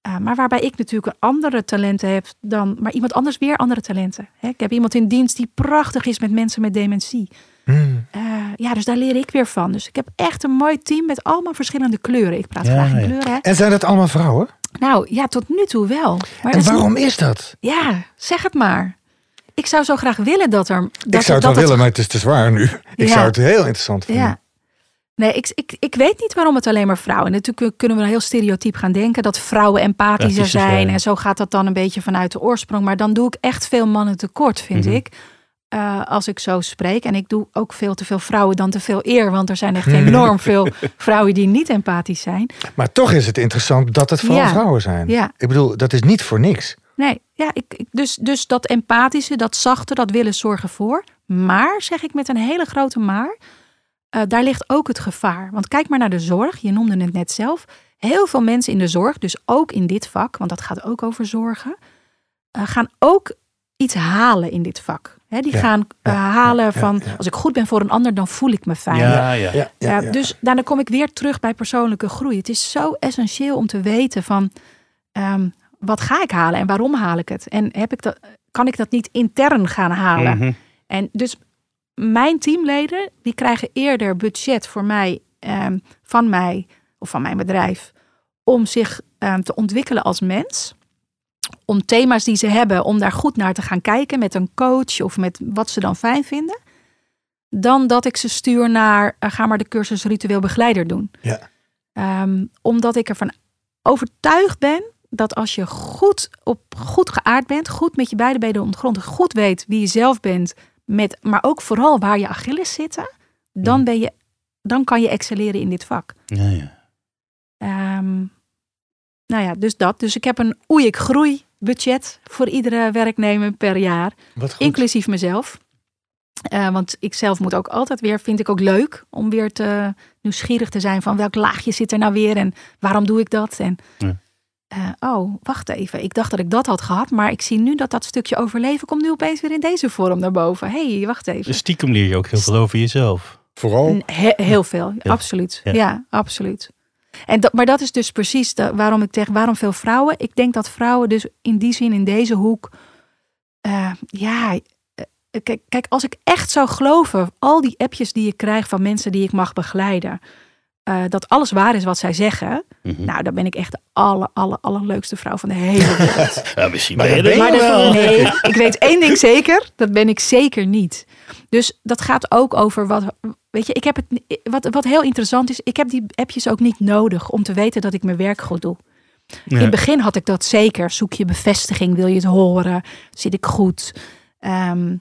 Speaker 3: Eh, maar waarbij ik natuurlijk andere talenten heb dan, maar iemand anders weer andere talenten. Hè, ik heb iemand in dienst die prachtig is met mensen met dementie.
Speaker 1: Hmm.
Speaker 3: Eh, ja, dus daar leer ik weer van. Dus ik heb echt een mooi team met allemaal verschillende kleuren. Ik praat
Speaker 2: Ja,
Speaker 3: graag in
Speaker 2: ja.
Speaker 3: kleuren. Hè?
Speaker 1: En zijn dat allemaal vrouwen?
Speaker 3: Nou ja, tot nu toe wel. Maar
Speaker 1: En waarom is dat?
Speaker 3: ja, zeg het maar. Ik zou zo graag willen dat er. Dat
Speaker 1: ik zou het
Speaker 3: dat
Speaker 1: wel willen, maar het is te zwaar nu. Ik
Speaker 3: Ja.
Speaker 1: zou het heel interessant vinden.
Speaker 3: Ja. Nee, ik, ik, ik weet niet waarom het alleen maar vrouwen. Natuurlijk kunnen we heel stereotyp gaan denken dat vrouwen empathischer zijn.
Speaker 2: zijn.
Speaker 3: En zo gaat dat dan een beetje vanuit de oorsprong. Maar dan doe ik echt veel mannen tekort, vind
Speaker 2: Mhm.
Speaker 3: ik. eh, als ik zo spreek. En ik doe ook veel te veel vrouwen dan te veel eer. Want er zijn echt enorm veel vrouwen die niet empathisch zijn.
Speaker 1: Maar toch is het interessant dat het vooral
Speaker 3: Ja.
Speaker 1: vrouwen zijn.
Speaker 3: Ja.
Speaker 1: Ik bedoel, dat is niet voor niks.
Speaker 3: Nee, ja, ik, ik- dus, dus dat empathische, dat zachte, dat willen zorgen voor. Maar, zeg ik met een hele grote maar, eh, daar ligt ook het gevaar. Want kijk maar naar de zorg, je noemde het net zelf. Heel veel mensen in de zorg, dus ook in dit vak, want dat gaat ook over zorgen, eh, gaan ook iets halen in dit vak. Hè, die
Speaker 1: Ja,
Speaker 3: gaan eh,
Speaker 1: ja,
Speaker 3: halen
Speaker 1: ja,
Speaker 3: van,
Speaker 1: ja.
Speaker 3: als ik goed ben voor een ander, dan voel ik me fijn.
Speaker 2: Ja, ja.
Speaker 1: Ja, ja,
Speaker 3: Ja,
Speaker 1: ja.
Speaker 3: Dus daarna kom ik weer terug bij persoonlijke groei. Het is zo essentieel om te weten van ehm, wat ga ik halen en waarom haal ik het? En heb ik dat, kan ik dat niet intern gaan halen?
Speaker 2: Mhm.
Speaker 3: En dus mijn teamleden die krijgen eerder budget voor mij ehm, van mij of van mijn bedrijf om zich ehm, te ontwikkelen als mens. Om thema's die ze hebben, om daar goed naar te gaan kijken met een coach of met wat ze dan fijn vinden. Dan dat ik ze stuur naar eh, ga maar de cursus ritueel begeleider doen.
Speaker 1: Ja.
Speaker 3: Ehm, omdat ik ervan overtuigd ben dat als je goed, op, goed geaard bent, goed met je beide benen op de grond, goed weet wie je zelf bent, met, maar ook vooral waar je Achilles zitten, dan,
Speaker 2: Mhm.
Speaker 3: ben je, dan kan je excelleren in dit vak.
Speaker 2: Ja, ja.
Speaker 3: Ehm, nou ja, dus dat. Dus ik heb een oei ik groei budget voor iedere werknemer per jaar,
Speaker 1: Wat goed.
Speaker 3: inclusief mezelf. Eh, want ik zelf moet ook altijd weer, vind ik ook leuk om weer te nieuwsgierig te zijn van welk laagje zit er nou weer en waarom doe ik dat? En
Speaker 2: Ja.
Speaker 3: Eh, oh, wacht even. Ik dacht dat ik dat had gehad, maar ik zie nu dat dat stukje overleven komt nu opeens weer in deze vorm naar boven. hey, wacht even.
Speaker 2: Dus stiekem leer je ook heel veel over jezelf.
Speaker 1: Vooral.
Speaker 3: He- heel veel, absoluut.
Speaker 2: Ja.
Speaker 3: Ja, absoluut. En dat, maar dat is dus precies de, waarom ik zeg, waarom veel vrouwen? Ik denk dat vrouwen dus in die zin, in deze hoek, eh, ja, eh, kijk, kijk, als ik echt zou geloven, al die appjes die ik krijg van mensen die ik mag begeleiden, eh, dat alles waar is wat zij zeggen,
Speaker 2: Mhm.
Speaker 3: nou, dan ben ik echt de aller, aller, allerleukste vrouw van de hele wereld.
Speaker 2: Ja, misschien
Speaker 1: Maar
Speaker 2: ben je
Speaker 1: dat ben
Speaker 3: Maar
Speaker 2: wel.
Speaker 3: nee, ik weet één ding zeker. Dat ben ik zeker niet. Dus dat gaat ook over wat. Weet je, ik heb het. Wat, wat heel interessant is, ik heb die appjes ook niet nodig om te weten dat ik mijn werk goed doe. In het begin had ik dat zeker. Zoek je bevestiging, wil je het horen? Zit ik goed? Ehm,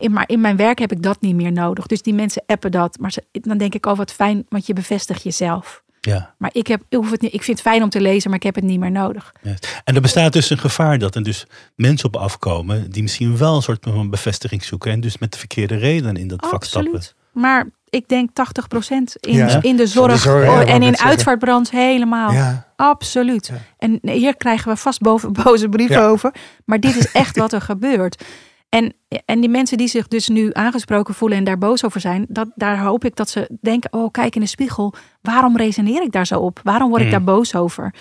Speaker 3: in, maar in mijn werk heb ik dat niet meer nodig. Dus die mensen appen dat. Maar ze, dan denk ik, oh wat fijn, want je bevestigt jezelf.
Speaker 2: Ja.
Speaker 3: Maar ik, heb, ik, hoef het niet, ik vind het fijn om te lezen, maar ik heb het niet meer nodig.
Speaker 2: Ja. En er bestaat dus een gevaar dat er dus mensen op afkomen die misschien wel een soort van bevestiging zoeken en dus met de verkeerde reden in dat vak stappen.
Speaker 3: Absoluut. Maar ik denk 80% in,
Speaker 1: Ja.
Speaker 3: in de zorg,
Speaker 1: Van de zorg, ja,
Speaker 3: oh,
Speaker 1: wou
Speaker 3: en in uitvaartbranche helemaal.
Speaker 1: Ja.
Speaker 3: Absoluut.
Speaker 1: Ja.
Speaker 3: En hier krijgen we vast boven, boze brieven
Speaker 1: Ja.
Speaker 3: over. Maar dit is echt wat er gebeurt. En, en die mensen die zich dus nu aangesproken voelen en daar boos over zijn, dat, daar hoop ik dat ze denken: oh, kijk in de spiegel. Waarom resoneer ik daar zo op? Waarom word ik
Speaker 2: Mm.
Speaker 3: daar boos over?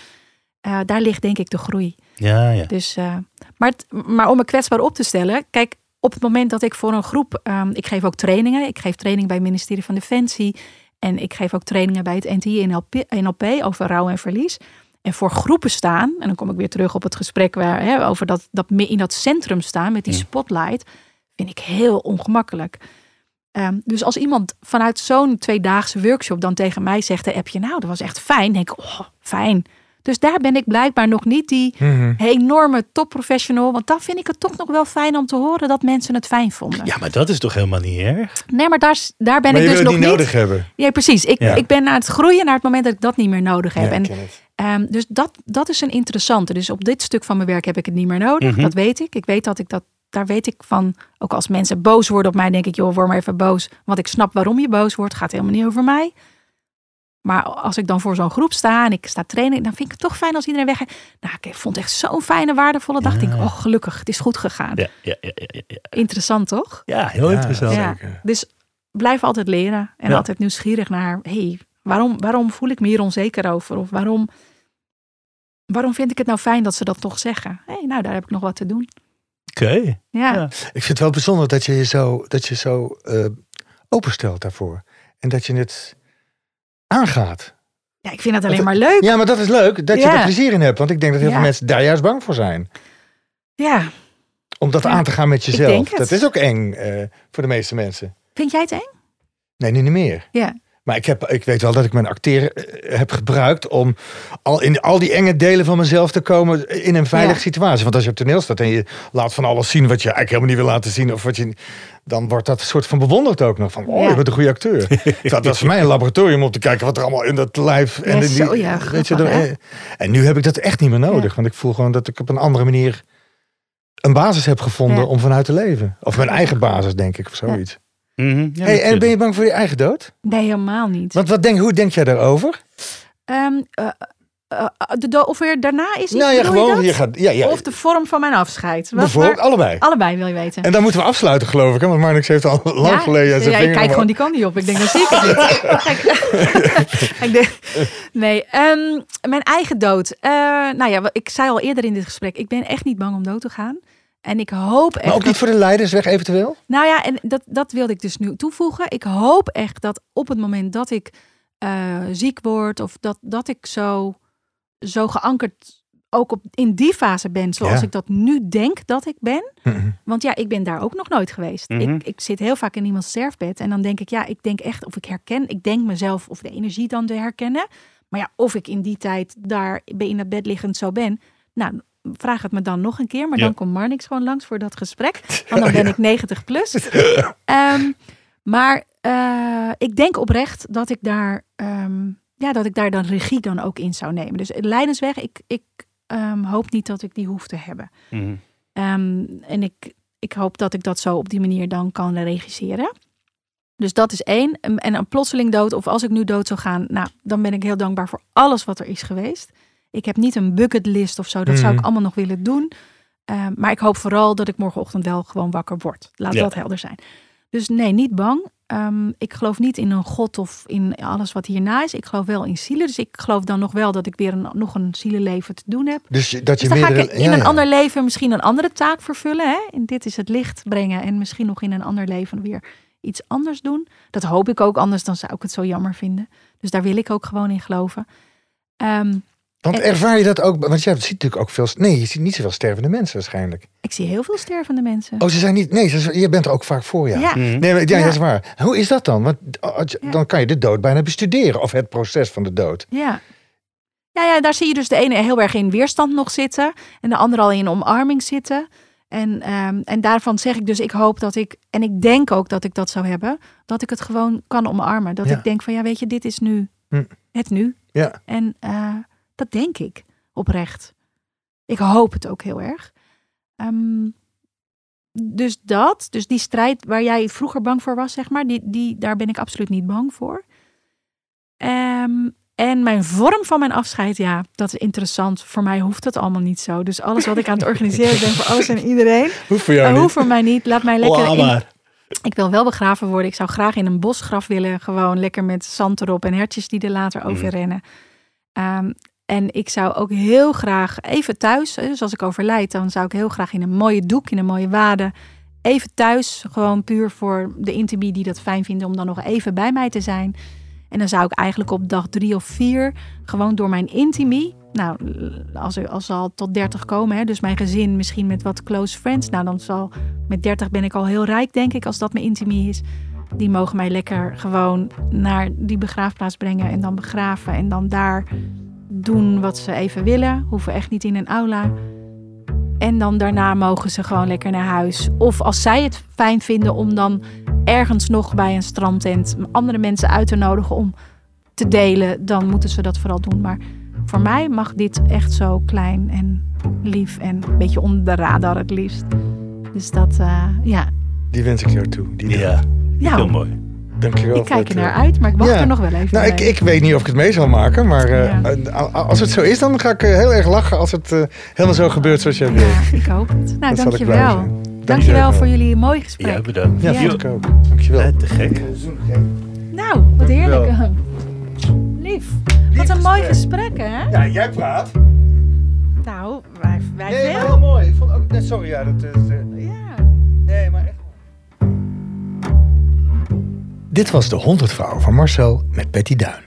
Speaker 3: Eh, daar ligt denk ik de groei.
Speaker 2: Ja, ja.
Speaker 3: Dus, eh, maar, maar om me kwetsbaar op te stellen, kijk, op het moment dat ik voor een groep, ehm, ik geef ook trainingen, ik geef training bij het ministerie van Defensie en ik geef ook trainingen bij het NTI NLP, NLP over rouw en verlies. En voor groepen staan, en dan kom ik weer terug op het gesprek waar, hè, over dat, dat in dat centrum staan met die spotlight, vind ik heel ongemakkelijk. Ehm, dus als iemand vanuit zo'n tweedaagse workshop dan tegen mij zegt, heb je nou, dat was echt fijn, denk ik, oh, fijn. Dus daar ben ik blijkbaar nog niet die
Speaker 1: Mhm.
Speaker 3: enorme topprofessional. Want dan vind ik het toch nog wel fijn om te horen dat mensen het fijn vonden.
Speaker 2: ja, maar dat is toch helemaal niet erg?
Speaker 3: Nee, maar daar, daar ben
Speaker 1: Maar
Speaker 3: ik dus nog
Speaker 1: het niet nodig hebben.
Speaker 3: Ja, precies. Ik,
Speaker 2: Ja.
Speaker 3: ik ben naar het groeien naar het moment dat ik dat niet meer nodig heb.
Speaker 1: Ja,
Speaker 3: en,
Speaker 1: ik
Speaker 3: ehm, dus dat, dat is een interessante. Dus op dit stuk van mijn werk heb ik het niet meer nodig.
Speaker 2: Mhm.
Speaker 3: Dat weet ik. Ik weet dat ik dat. Daar weet ik van. Ook als mensen boos worden op mij, denk ik, joh, word maar even boos. Want ik snap waarom je boos wordt. Gaat helemaal niet over mij. Maar als ik dan voor zo'n groep sta en ik sta trainen, dan vind ik het toch fijn als iedereen weg. Nou, ik vond het echt zo'n fijne, waardevolle dag. Ik denk,
Speaker 2: Ja.
Speaker 3: oh, gelukkig, het is goed gegaan.
Speaker 2: Ja, ja, ja, ja, ja.
Speaker 3: Interessant, toch?
Speaker 2: ja heel
Speaker 1: Ja,
Speaker 2: interessant.
Speaker 3: Dus blijf altijd leren en
Speaker 2: Ja.
Speaker 3: altijd nieuwsgierig naar, hey, waarom, waarom voel ik me hier onzeker over? Of waarom, waarom vind ik het nou fijn dat ze dat toch zeggen? hey, nou, daar heb ik nog wat te doen.
Speaker 2: Oké.
Speaker 3: Ja,
Speaker 2: Ja.
Speaker 1: Ik vind het wel bijzonder dat je je zo, dat je zo eh, openstelt daarvoor. En dat je het aangaat.
Speaker 3: ja ik vind het alleen
Speaker 1: Dat-
Speaker 3: maar leuk.
Speaker 1: Ja, maar dat is leuk dat je er plezier in hebt. Want ik denk dat heel
Speaker 3: Ja.
Speaker 1: veel mensen daar juist bang voor zijn.
Speaker 3: Ja,
Speaker 1: Om dat
Speaker 3: Ja,
Speaker 1: aan te gaan met
Speaker 3: denk
Speaker 1: jezelf.
Speaker 3: het.
Speaker 1: Dat is ook eng eh, voor de meeste mensen.
Speaker 3: vind jij het eng?
Speaker 1: Nee, nu niet meer.
Speaker 3: Ja.
Speaker 1: Maar ik, heb, ik weet wel dat ik mijn acteren eh, heb gebruikt om al in al die enge delen van mezelf te komen in een veilige
Speaker 3: Ja.
Speaker 1: situatie. Want als je op toneel staat en je laat van alles zien wat je eigenlijk helemaal niet wil laten zien, of wat je, dan wordt dat een soort van bewonderd ook nog. Van, oh,
Speaker 3: Ja.
Speaker 1: je bent een goede acteur. dat was voor mij een laboratorium om te kijken wat er allemaal in dat lijf en
Speaker 3: Ja,
Speaker 1: in die,
Speaker 3: zo, ja,
Speaker 1: weet je,
Speaker 3: hè?
Speaker 1: En nu heb ik dat echt niet meer nodig, want ik voel gewoon dat ik op een andere manier een basis heb gevonden om vanuit te leven. Of mijn eigen basis, denk ik, of zoiets.
Speaker 2: Ja,
Speaker 1: hey, en ben je bang voor je eigen dood?
Speaker 3: Nee, helemaal niet.
Speaker 1: Want wat denk, hoe denk jij daarover?
Speaker 3: Ehm, eh, eh, de of er daarna is iets,
Speaker 1: Nou ja,
Speaker 3: je dat?
Speaker 1: Gaat, ja, ja,
Speaker 3: Of de vorm van mijn afscheid. Wat,
Speaker 1: bijvoorbeeld
Speaker 3: waar-
Speaker 1: allebei.
Speaker 3: allebei wil je weten.
Speaker 1: En dan moeten we afsluiten, geloof ik. Hè? Want Marnix heeft al lang
Speaker 3: Ja,
Speaker 1: geleden zijn
Speaker 3: ja, ik kijk gewoon die kant niet op. Ik denk, dan zie ik het niet. ik denk, nee, ehm, mijn eigen dood. Eh, nou ja, ik zei al eerder in dit gesprek, ik ben echt niet bang om dood te gaan. En ik hoop echt.
Speaker 1: Maar ook
Speaker 3: dat-
Speaker 1: niet voor de leidersweg eventueel?
Speaker 3: nou ja, en dat, dat wilde ik dus nu toevoegen. Ik hoop echt dat op het moment dat ik eh, ziek word of dat, dat ik zo, zo geankerd ook op, in die fase ben zoals
Speaker 1: Ja.
Speaker 3: ik dat nu denk dat ik ben.
Speaker 1: Mhm.
Speaker 3: Want ja, ik ben daar ook nog nooit geweest. Ik, ik zit heel vaak in iemands sterfbed en dan denk ik, ja, ik denk echt of ik herken, ik denk mezelf of de energie dan te herkennen. Maar ja, of ik in die tijd daar in dat bed liggend zo ben. Nou, vraag het me dan nog een keer. Maar
Speaker 2: Ja.
Speaker 3: dan komt Marnix gewoon langs voor dat gesprek. Want dan ben ik 90 plus. Ehm, maar eh, ik denk oprecht dat ik daar, ehm, ja, dat ik daar dan regie dan ook in zou nemen. Dus de Leidensweg, ik, ik ehm, hoop niet dat ik die hoef te hebben.
Speaker 2: Mhm.
Speaker 3: En ik, ik hoop dat ik dat zo op die manier dan kan regisseren. Dus dat is één. En en een plotseling dood, of als ik nu dood zou gaan, nou, dan ben ik heel dankbaar voor alles wat er is geweest. Ik heb niet een bucketlist of zo, dat zou ik
Speaker 1: Mhm.
Speaker 3: allemaal nog willen doen. Ehm, maar ik hoop vooral dat ik morgenochtend wel gewoon wakker word. Laat
Speaker 2: Ja.
Speaker 3: dat helder zijn. Dus nee, niet bang. Ehm, ik geloof niet in een god of in alles wat hierna is. Ik geloof wel in zielen. Dus ik geloof dan nog wel dat ik weer een, nog een zielenleven te doen heb.
Speaker 1: Dus dat je
Speaker 3: Dus dan ga ik in
Speaker 1: ja,
Speaker 3: een ander leven misschien een andere taak vervullen. Hè? En dit is het licht brengen. En misschien nog in een ander leven weer iets anders doen. Dat hoop ik ook, anders dan zou ik het zo jammer vinden. Dus daar wil ik ook gewoon in geloven. Ehm,
Speaker 1: Want ervaar je dat ook? Want je ziet natuurlijk ook veel... Nee, je ziet niet zoveel stervende mensen waarschijnlijk.
Speaker 3: ik zie heel veel stervende mensen.
Speaker 1: Oh, ze zijn niet... Nee, ze, je bent er ook vaak voor, ja.
Speaker 3: ja.
Speaker 2: Mhm.
Speaker 1: Nee, maar, ja,
Speaker 3: Ja.
Speaker 1: dat is waar. Hoe is dat dan? Want
Speaker 3: Ja.
Speaker 1: dan kan je de dood bijna bestuderen. Of het proces van de dood.
Speaker 3: Ja. Ja, ja, daar zie je dus de ene heel erg in weerstand nog zitten. En de andere al in omarming zitten. En, ehm, en daarvan zeg ik dus, ik hoop dat ik, en ik denk ook dat ik dat zou hebben, dat ik het gewoon kan omarmen. Dat
Speaker 1: Ja.
Speaker 3: ik denk van, ja, weet je, dit is nu
Speaker 1: Hm.
Speaker 3: het nu.
Speaker 1: Ja.
Speaker 3: En eh, dat denk ik oprecht. Ik hoop het ook heel erg. Ehm, dus dat, dus die strijd waar jij vroeger bang voor was, zeg maar, die, die, daar ben ik absoluut niet bang voor. Ehm, en mijn vorm van mijn afscheid, ja, dat is interessant. Voor mij hoeft dat allemaal niet zo. Dus alles wat ik aan het organiseren ben voor alles en iedereen,
Speaker 1: Hoeft voor jou niet.
Speaker 3: hoeft voor mij niet. Laat mij lekker in, ik wil wel begraven worden. Ik zou graag in een bosgraf willen. Gewoon lekker met zand erop en hertjes die er later
Speaker 1: Mm.
Speaker 3: over rennen. Ehm, en ik zou ook heel graag even thuis, dus als ik overlijd, dan zou ik heel graag in een mooie doek, in een mooie wade, even thuis, gewoon puur voor de intimie die dat fijn vinden om dan nog even bij mij te zijn. En dan zou ik eigenlijk op dag drie of vier gewoon door mijn intimie, nou, als, er, als al tot 30 komen, hè, dus mijn gezin misschien met wat close friends, nou dan zal met 30 ben ik al heel rijk, denk ik, als dat mijn intimie is. Die mogen mij lekker gewoon naar die begraafplaats brengen en dan begraven. En dan daar doen wat ze even willen. Hoeven echt niet in een aula. En dan daarna mogen ze gewoon lekker naar huis. Of als zij het fijn vinden om dan ergens nog bij een strandtent andere mensen uit te nodigen om te delen, dan moeten ze dat vooral doen. Maar voor mij mag dit echt zo klein en lief en een beetje onder de radar het liefst. Dus dat, eh, ja.
Speaker 1: Die wens ik jou toe. Die
Speaker 2: Ja,
Speaker 3: Nou,
Speaker 2: heel mooi.
Speaker 1: Dankjewel.
Speaker 3: ik kijk er naar
Speaker 1: eh,
Speaker 3: uit, maar ik wacht
Speaker 1: ja.
Speaker 3: er nog wel even
Speaker 1: Nou, ik, ik weet niet of ik het mee zal maken, maar eh,
Speaker 3: Ja.
Speaker 1: eh, als het zo is, dan ga ik heel erg lachen als het helemaal zo gebeurt zoals jij wil.
Speaker 3: Ja, ik hoop het. Nou, dankjewel. Dankjewel voor jullie mooie gesprek.
Speaker 2: Ja, bedankt.
Speaker 1: Ja,
Speaker 3: Ja.
Speaker 1: ik ook. Dankjewel.
Speaker 2: Eh, te gek.
Speaker 3: Nou, wat heerlijk. Lief. Wat een mooi gesprek, hè?
Speaker 1: Ja, jij praat.
Speaker 3: Nou, wij, wij
Speaker 1: Nee, heel mooi. Ik vond ook, nee, sorry, ja, dat is...
Speaker 3: Ja.
Speaker 1: nee, maar echt. Dit was de 100 vrouwen van Marcel met Betty Duin.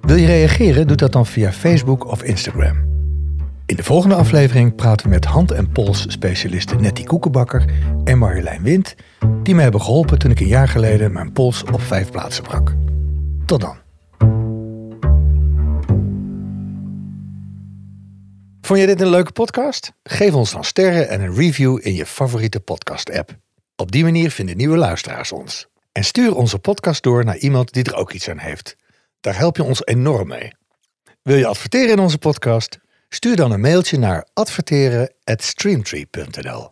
Speaker 1: Wil je reageren? Doe dat dan via Facebook of Instagram. In de volgende aflevering praten we met hand- en polsspecialisten Nettie Koekenbakker en Marjolein Wind, die me hebben geholpen toen ik een jaar geleden mijn pols op vijf plaatsen brak. Tot dan. Vond je dit een leuke podcast? Geef ons dan sterren en een review in je favoriete podcast-app. Op die manier vinden nieuwe luisteraars ons. En stuur onze podcast door naar iemand die er ook iets aan heeft. Daar help je ons enorm mee. Wil je adverteren in onze podcast? Stuur dan een mailtje naar adverteren@streamtree.nl.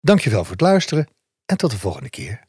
Speaker 1: Dankjewel voor het luisteren en tot de volgende keer.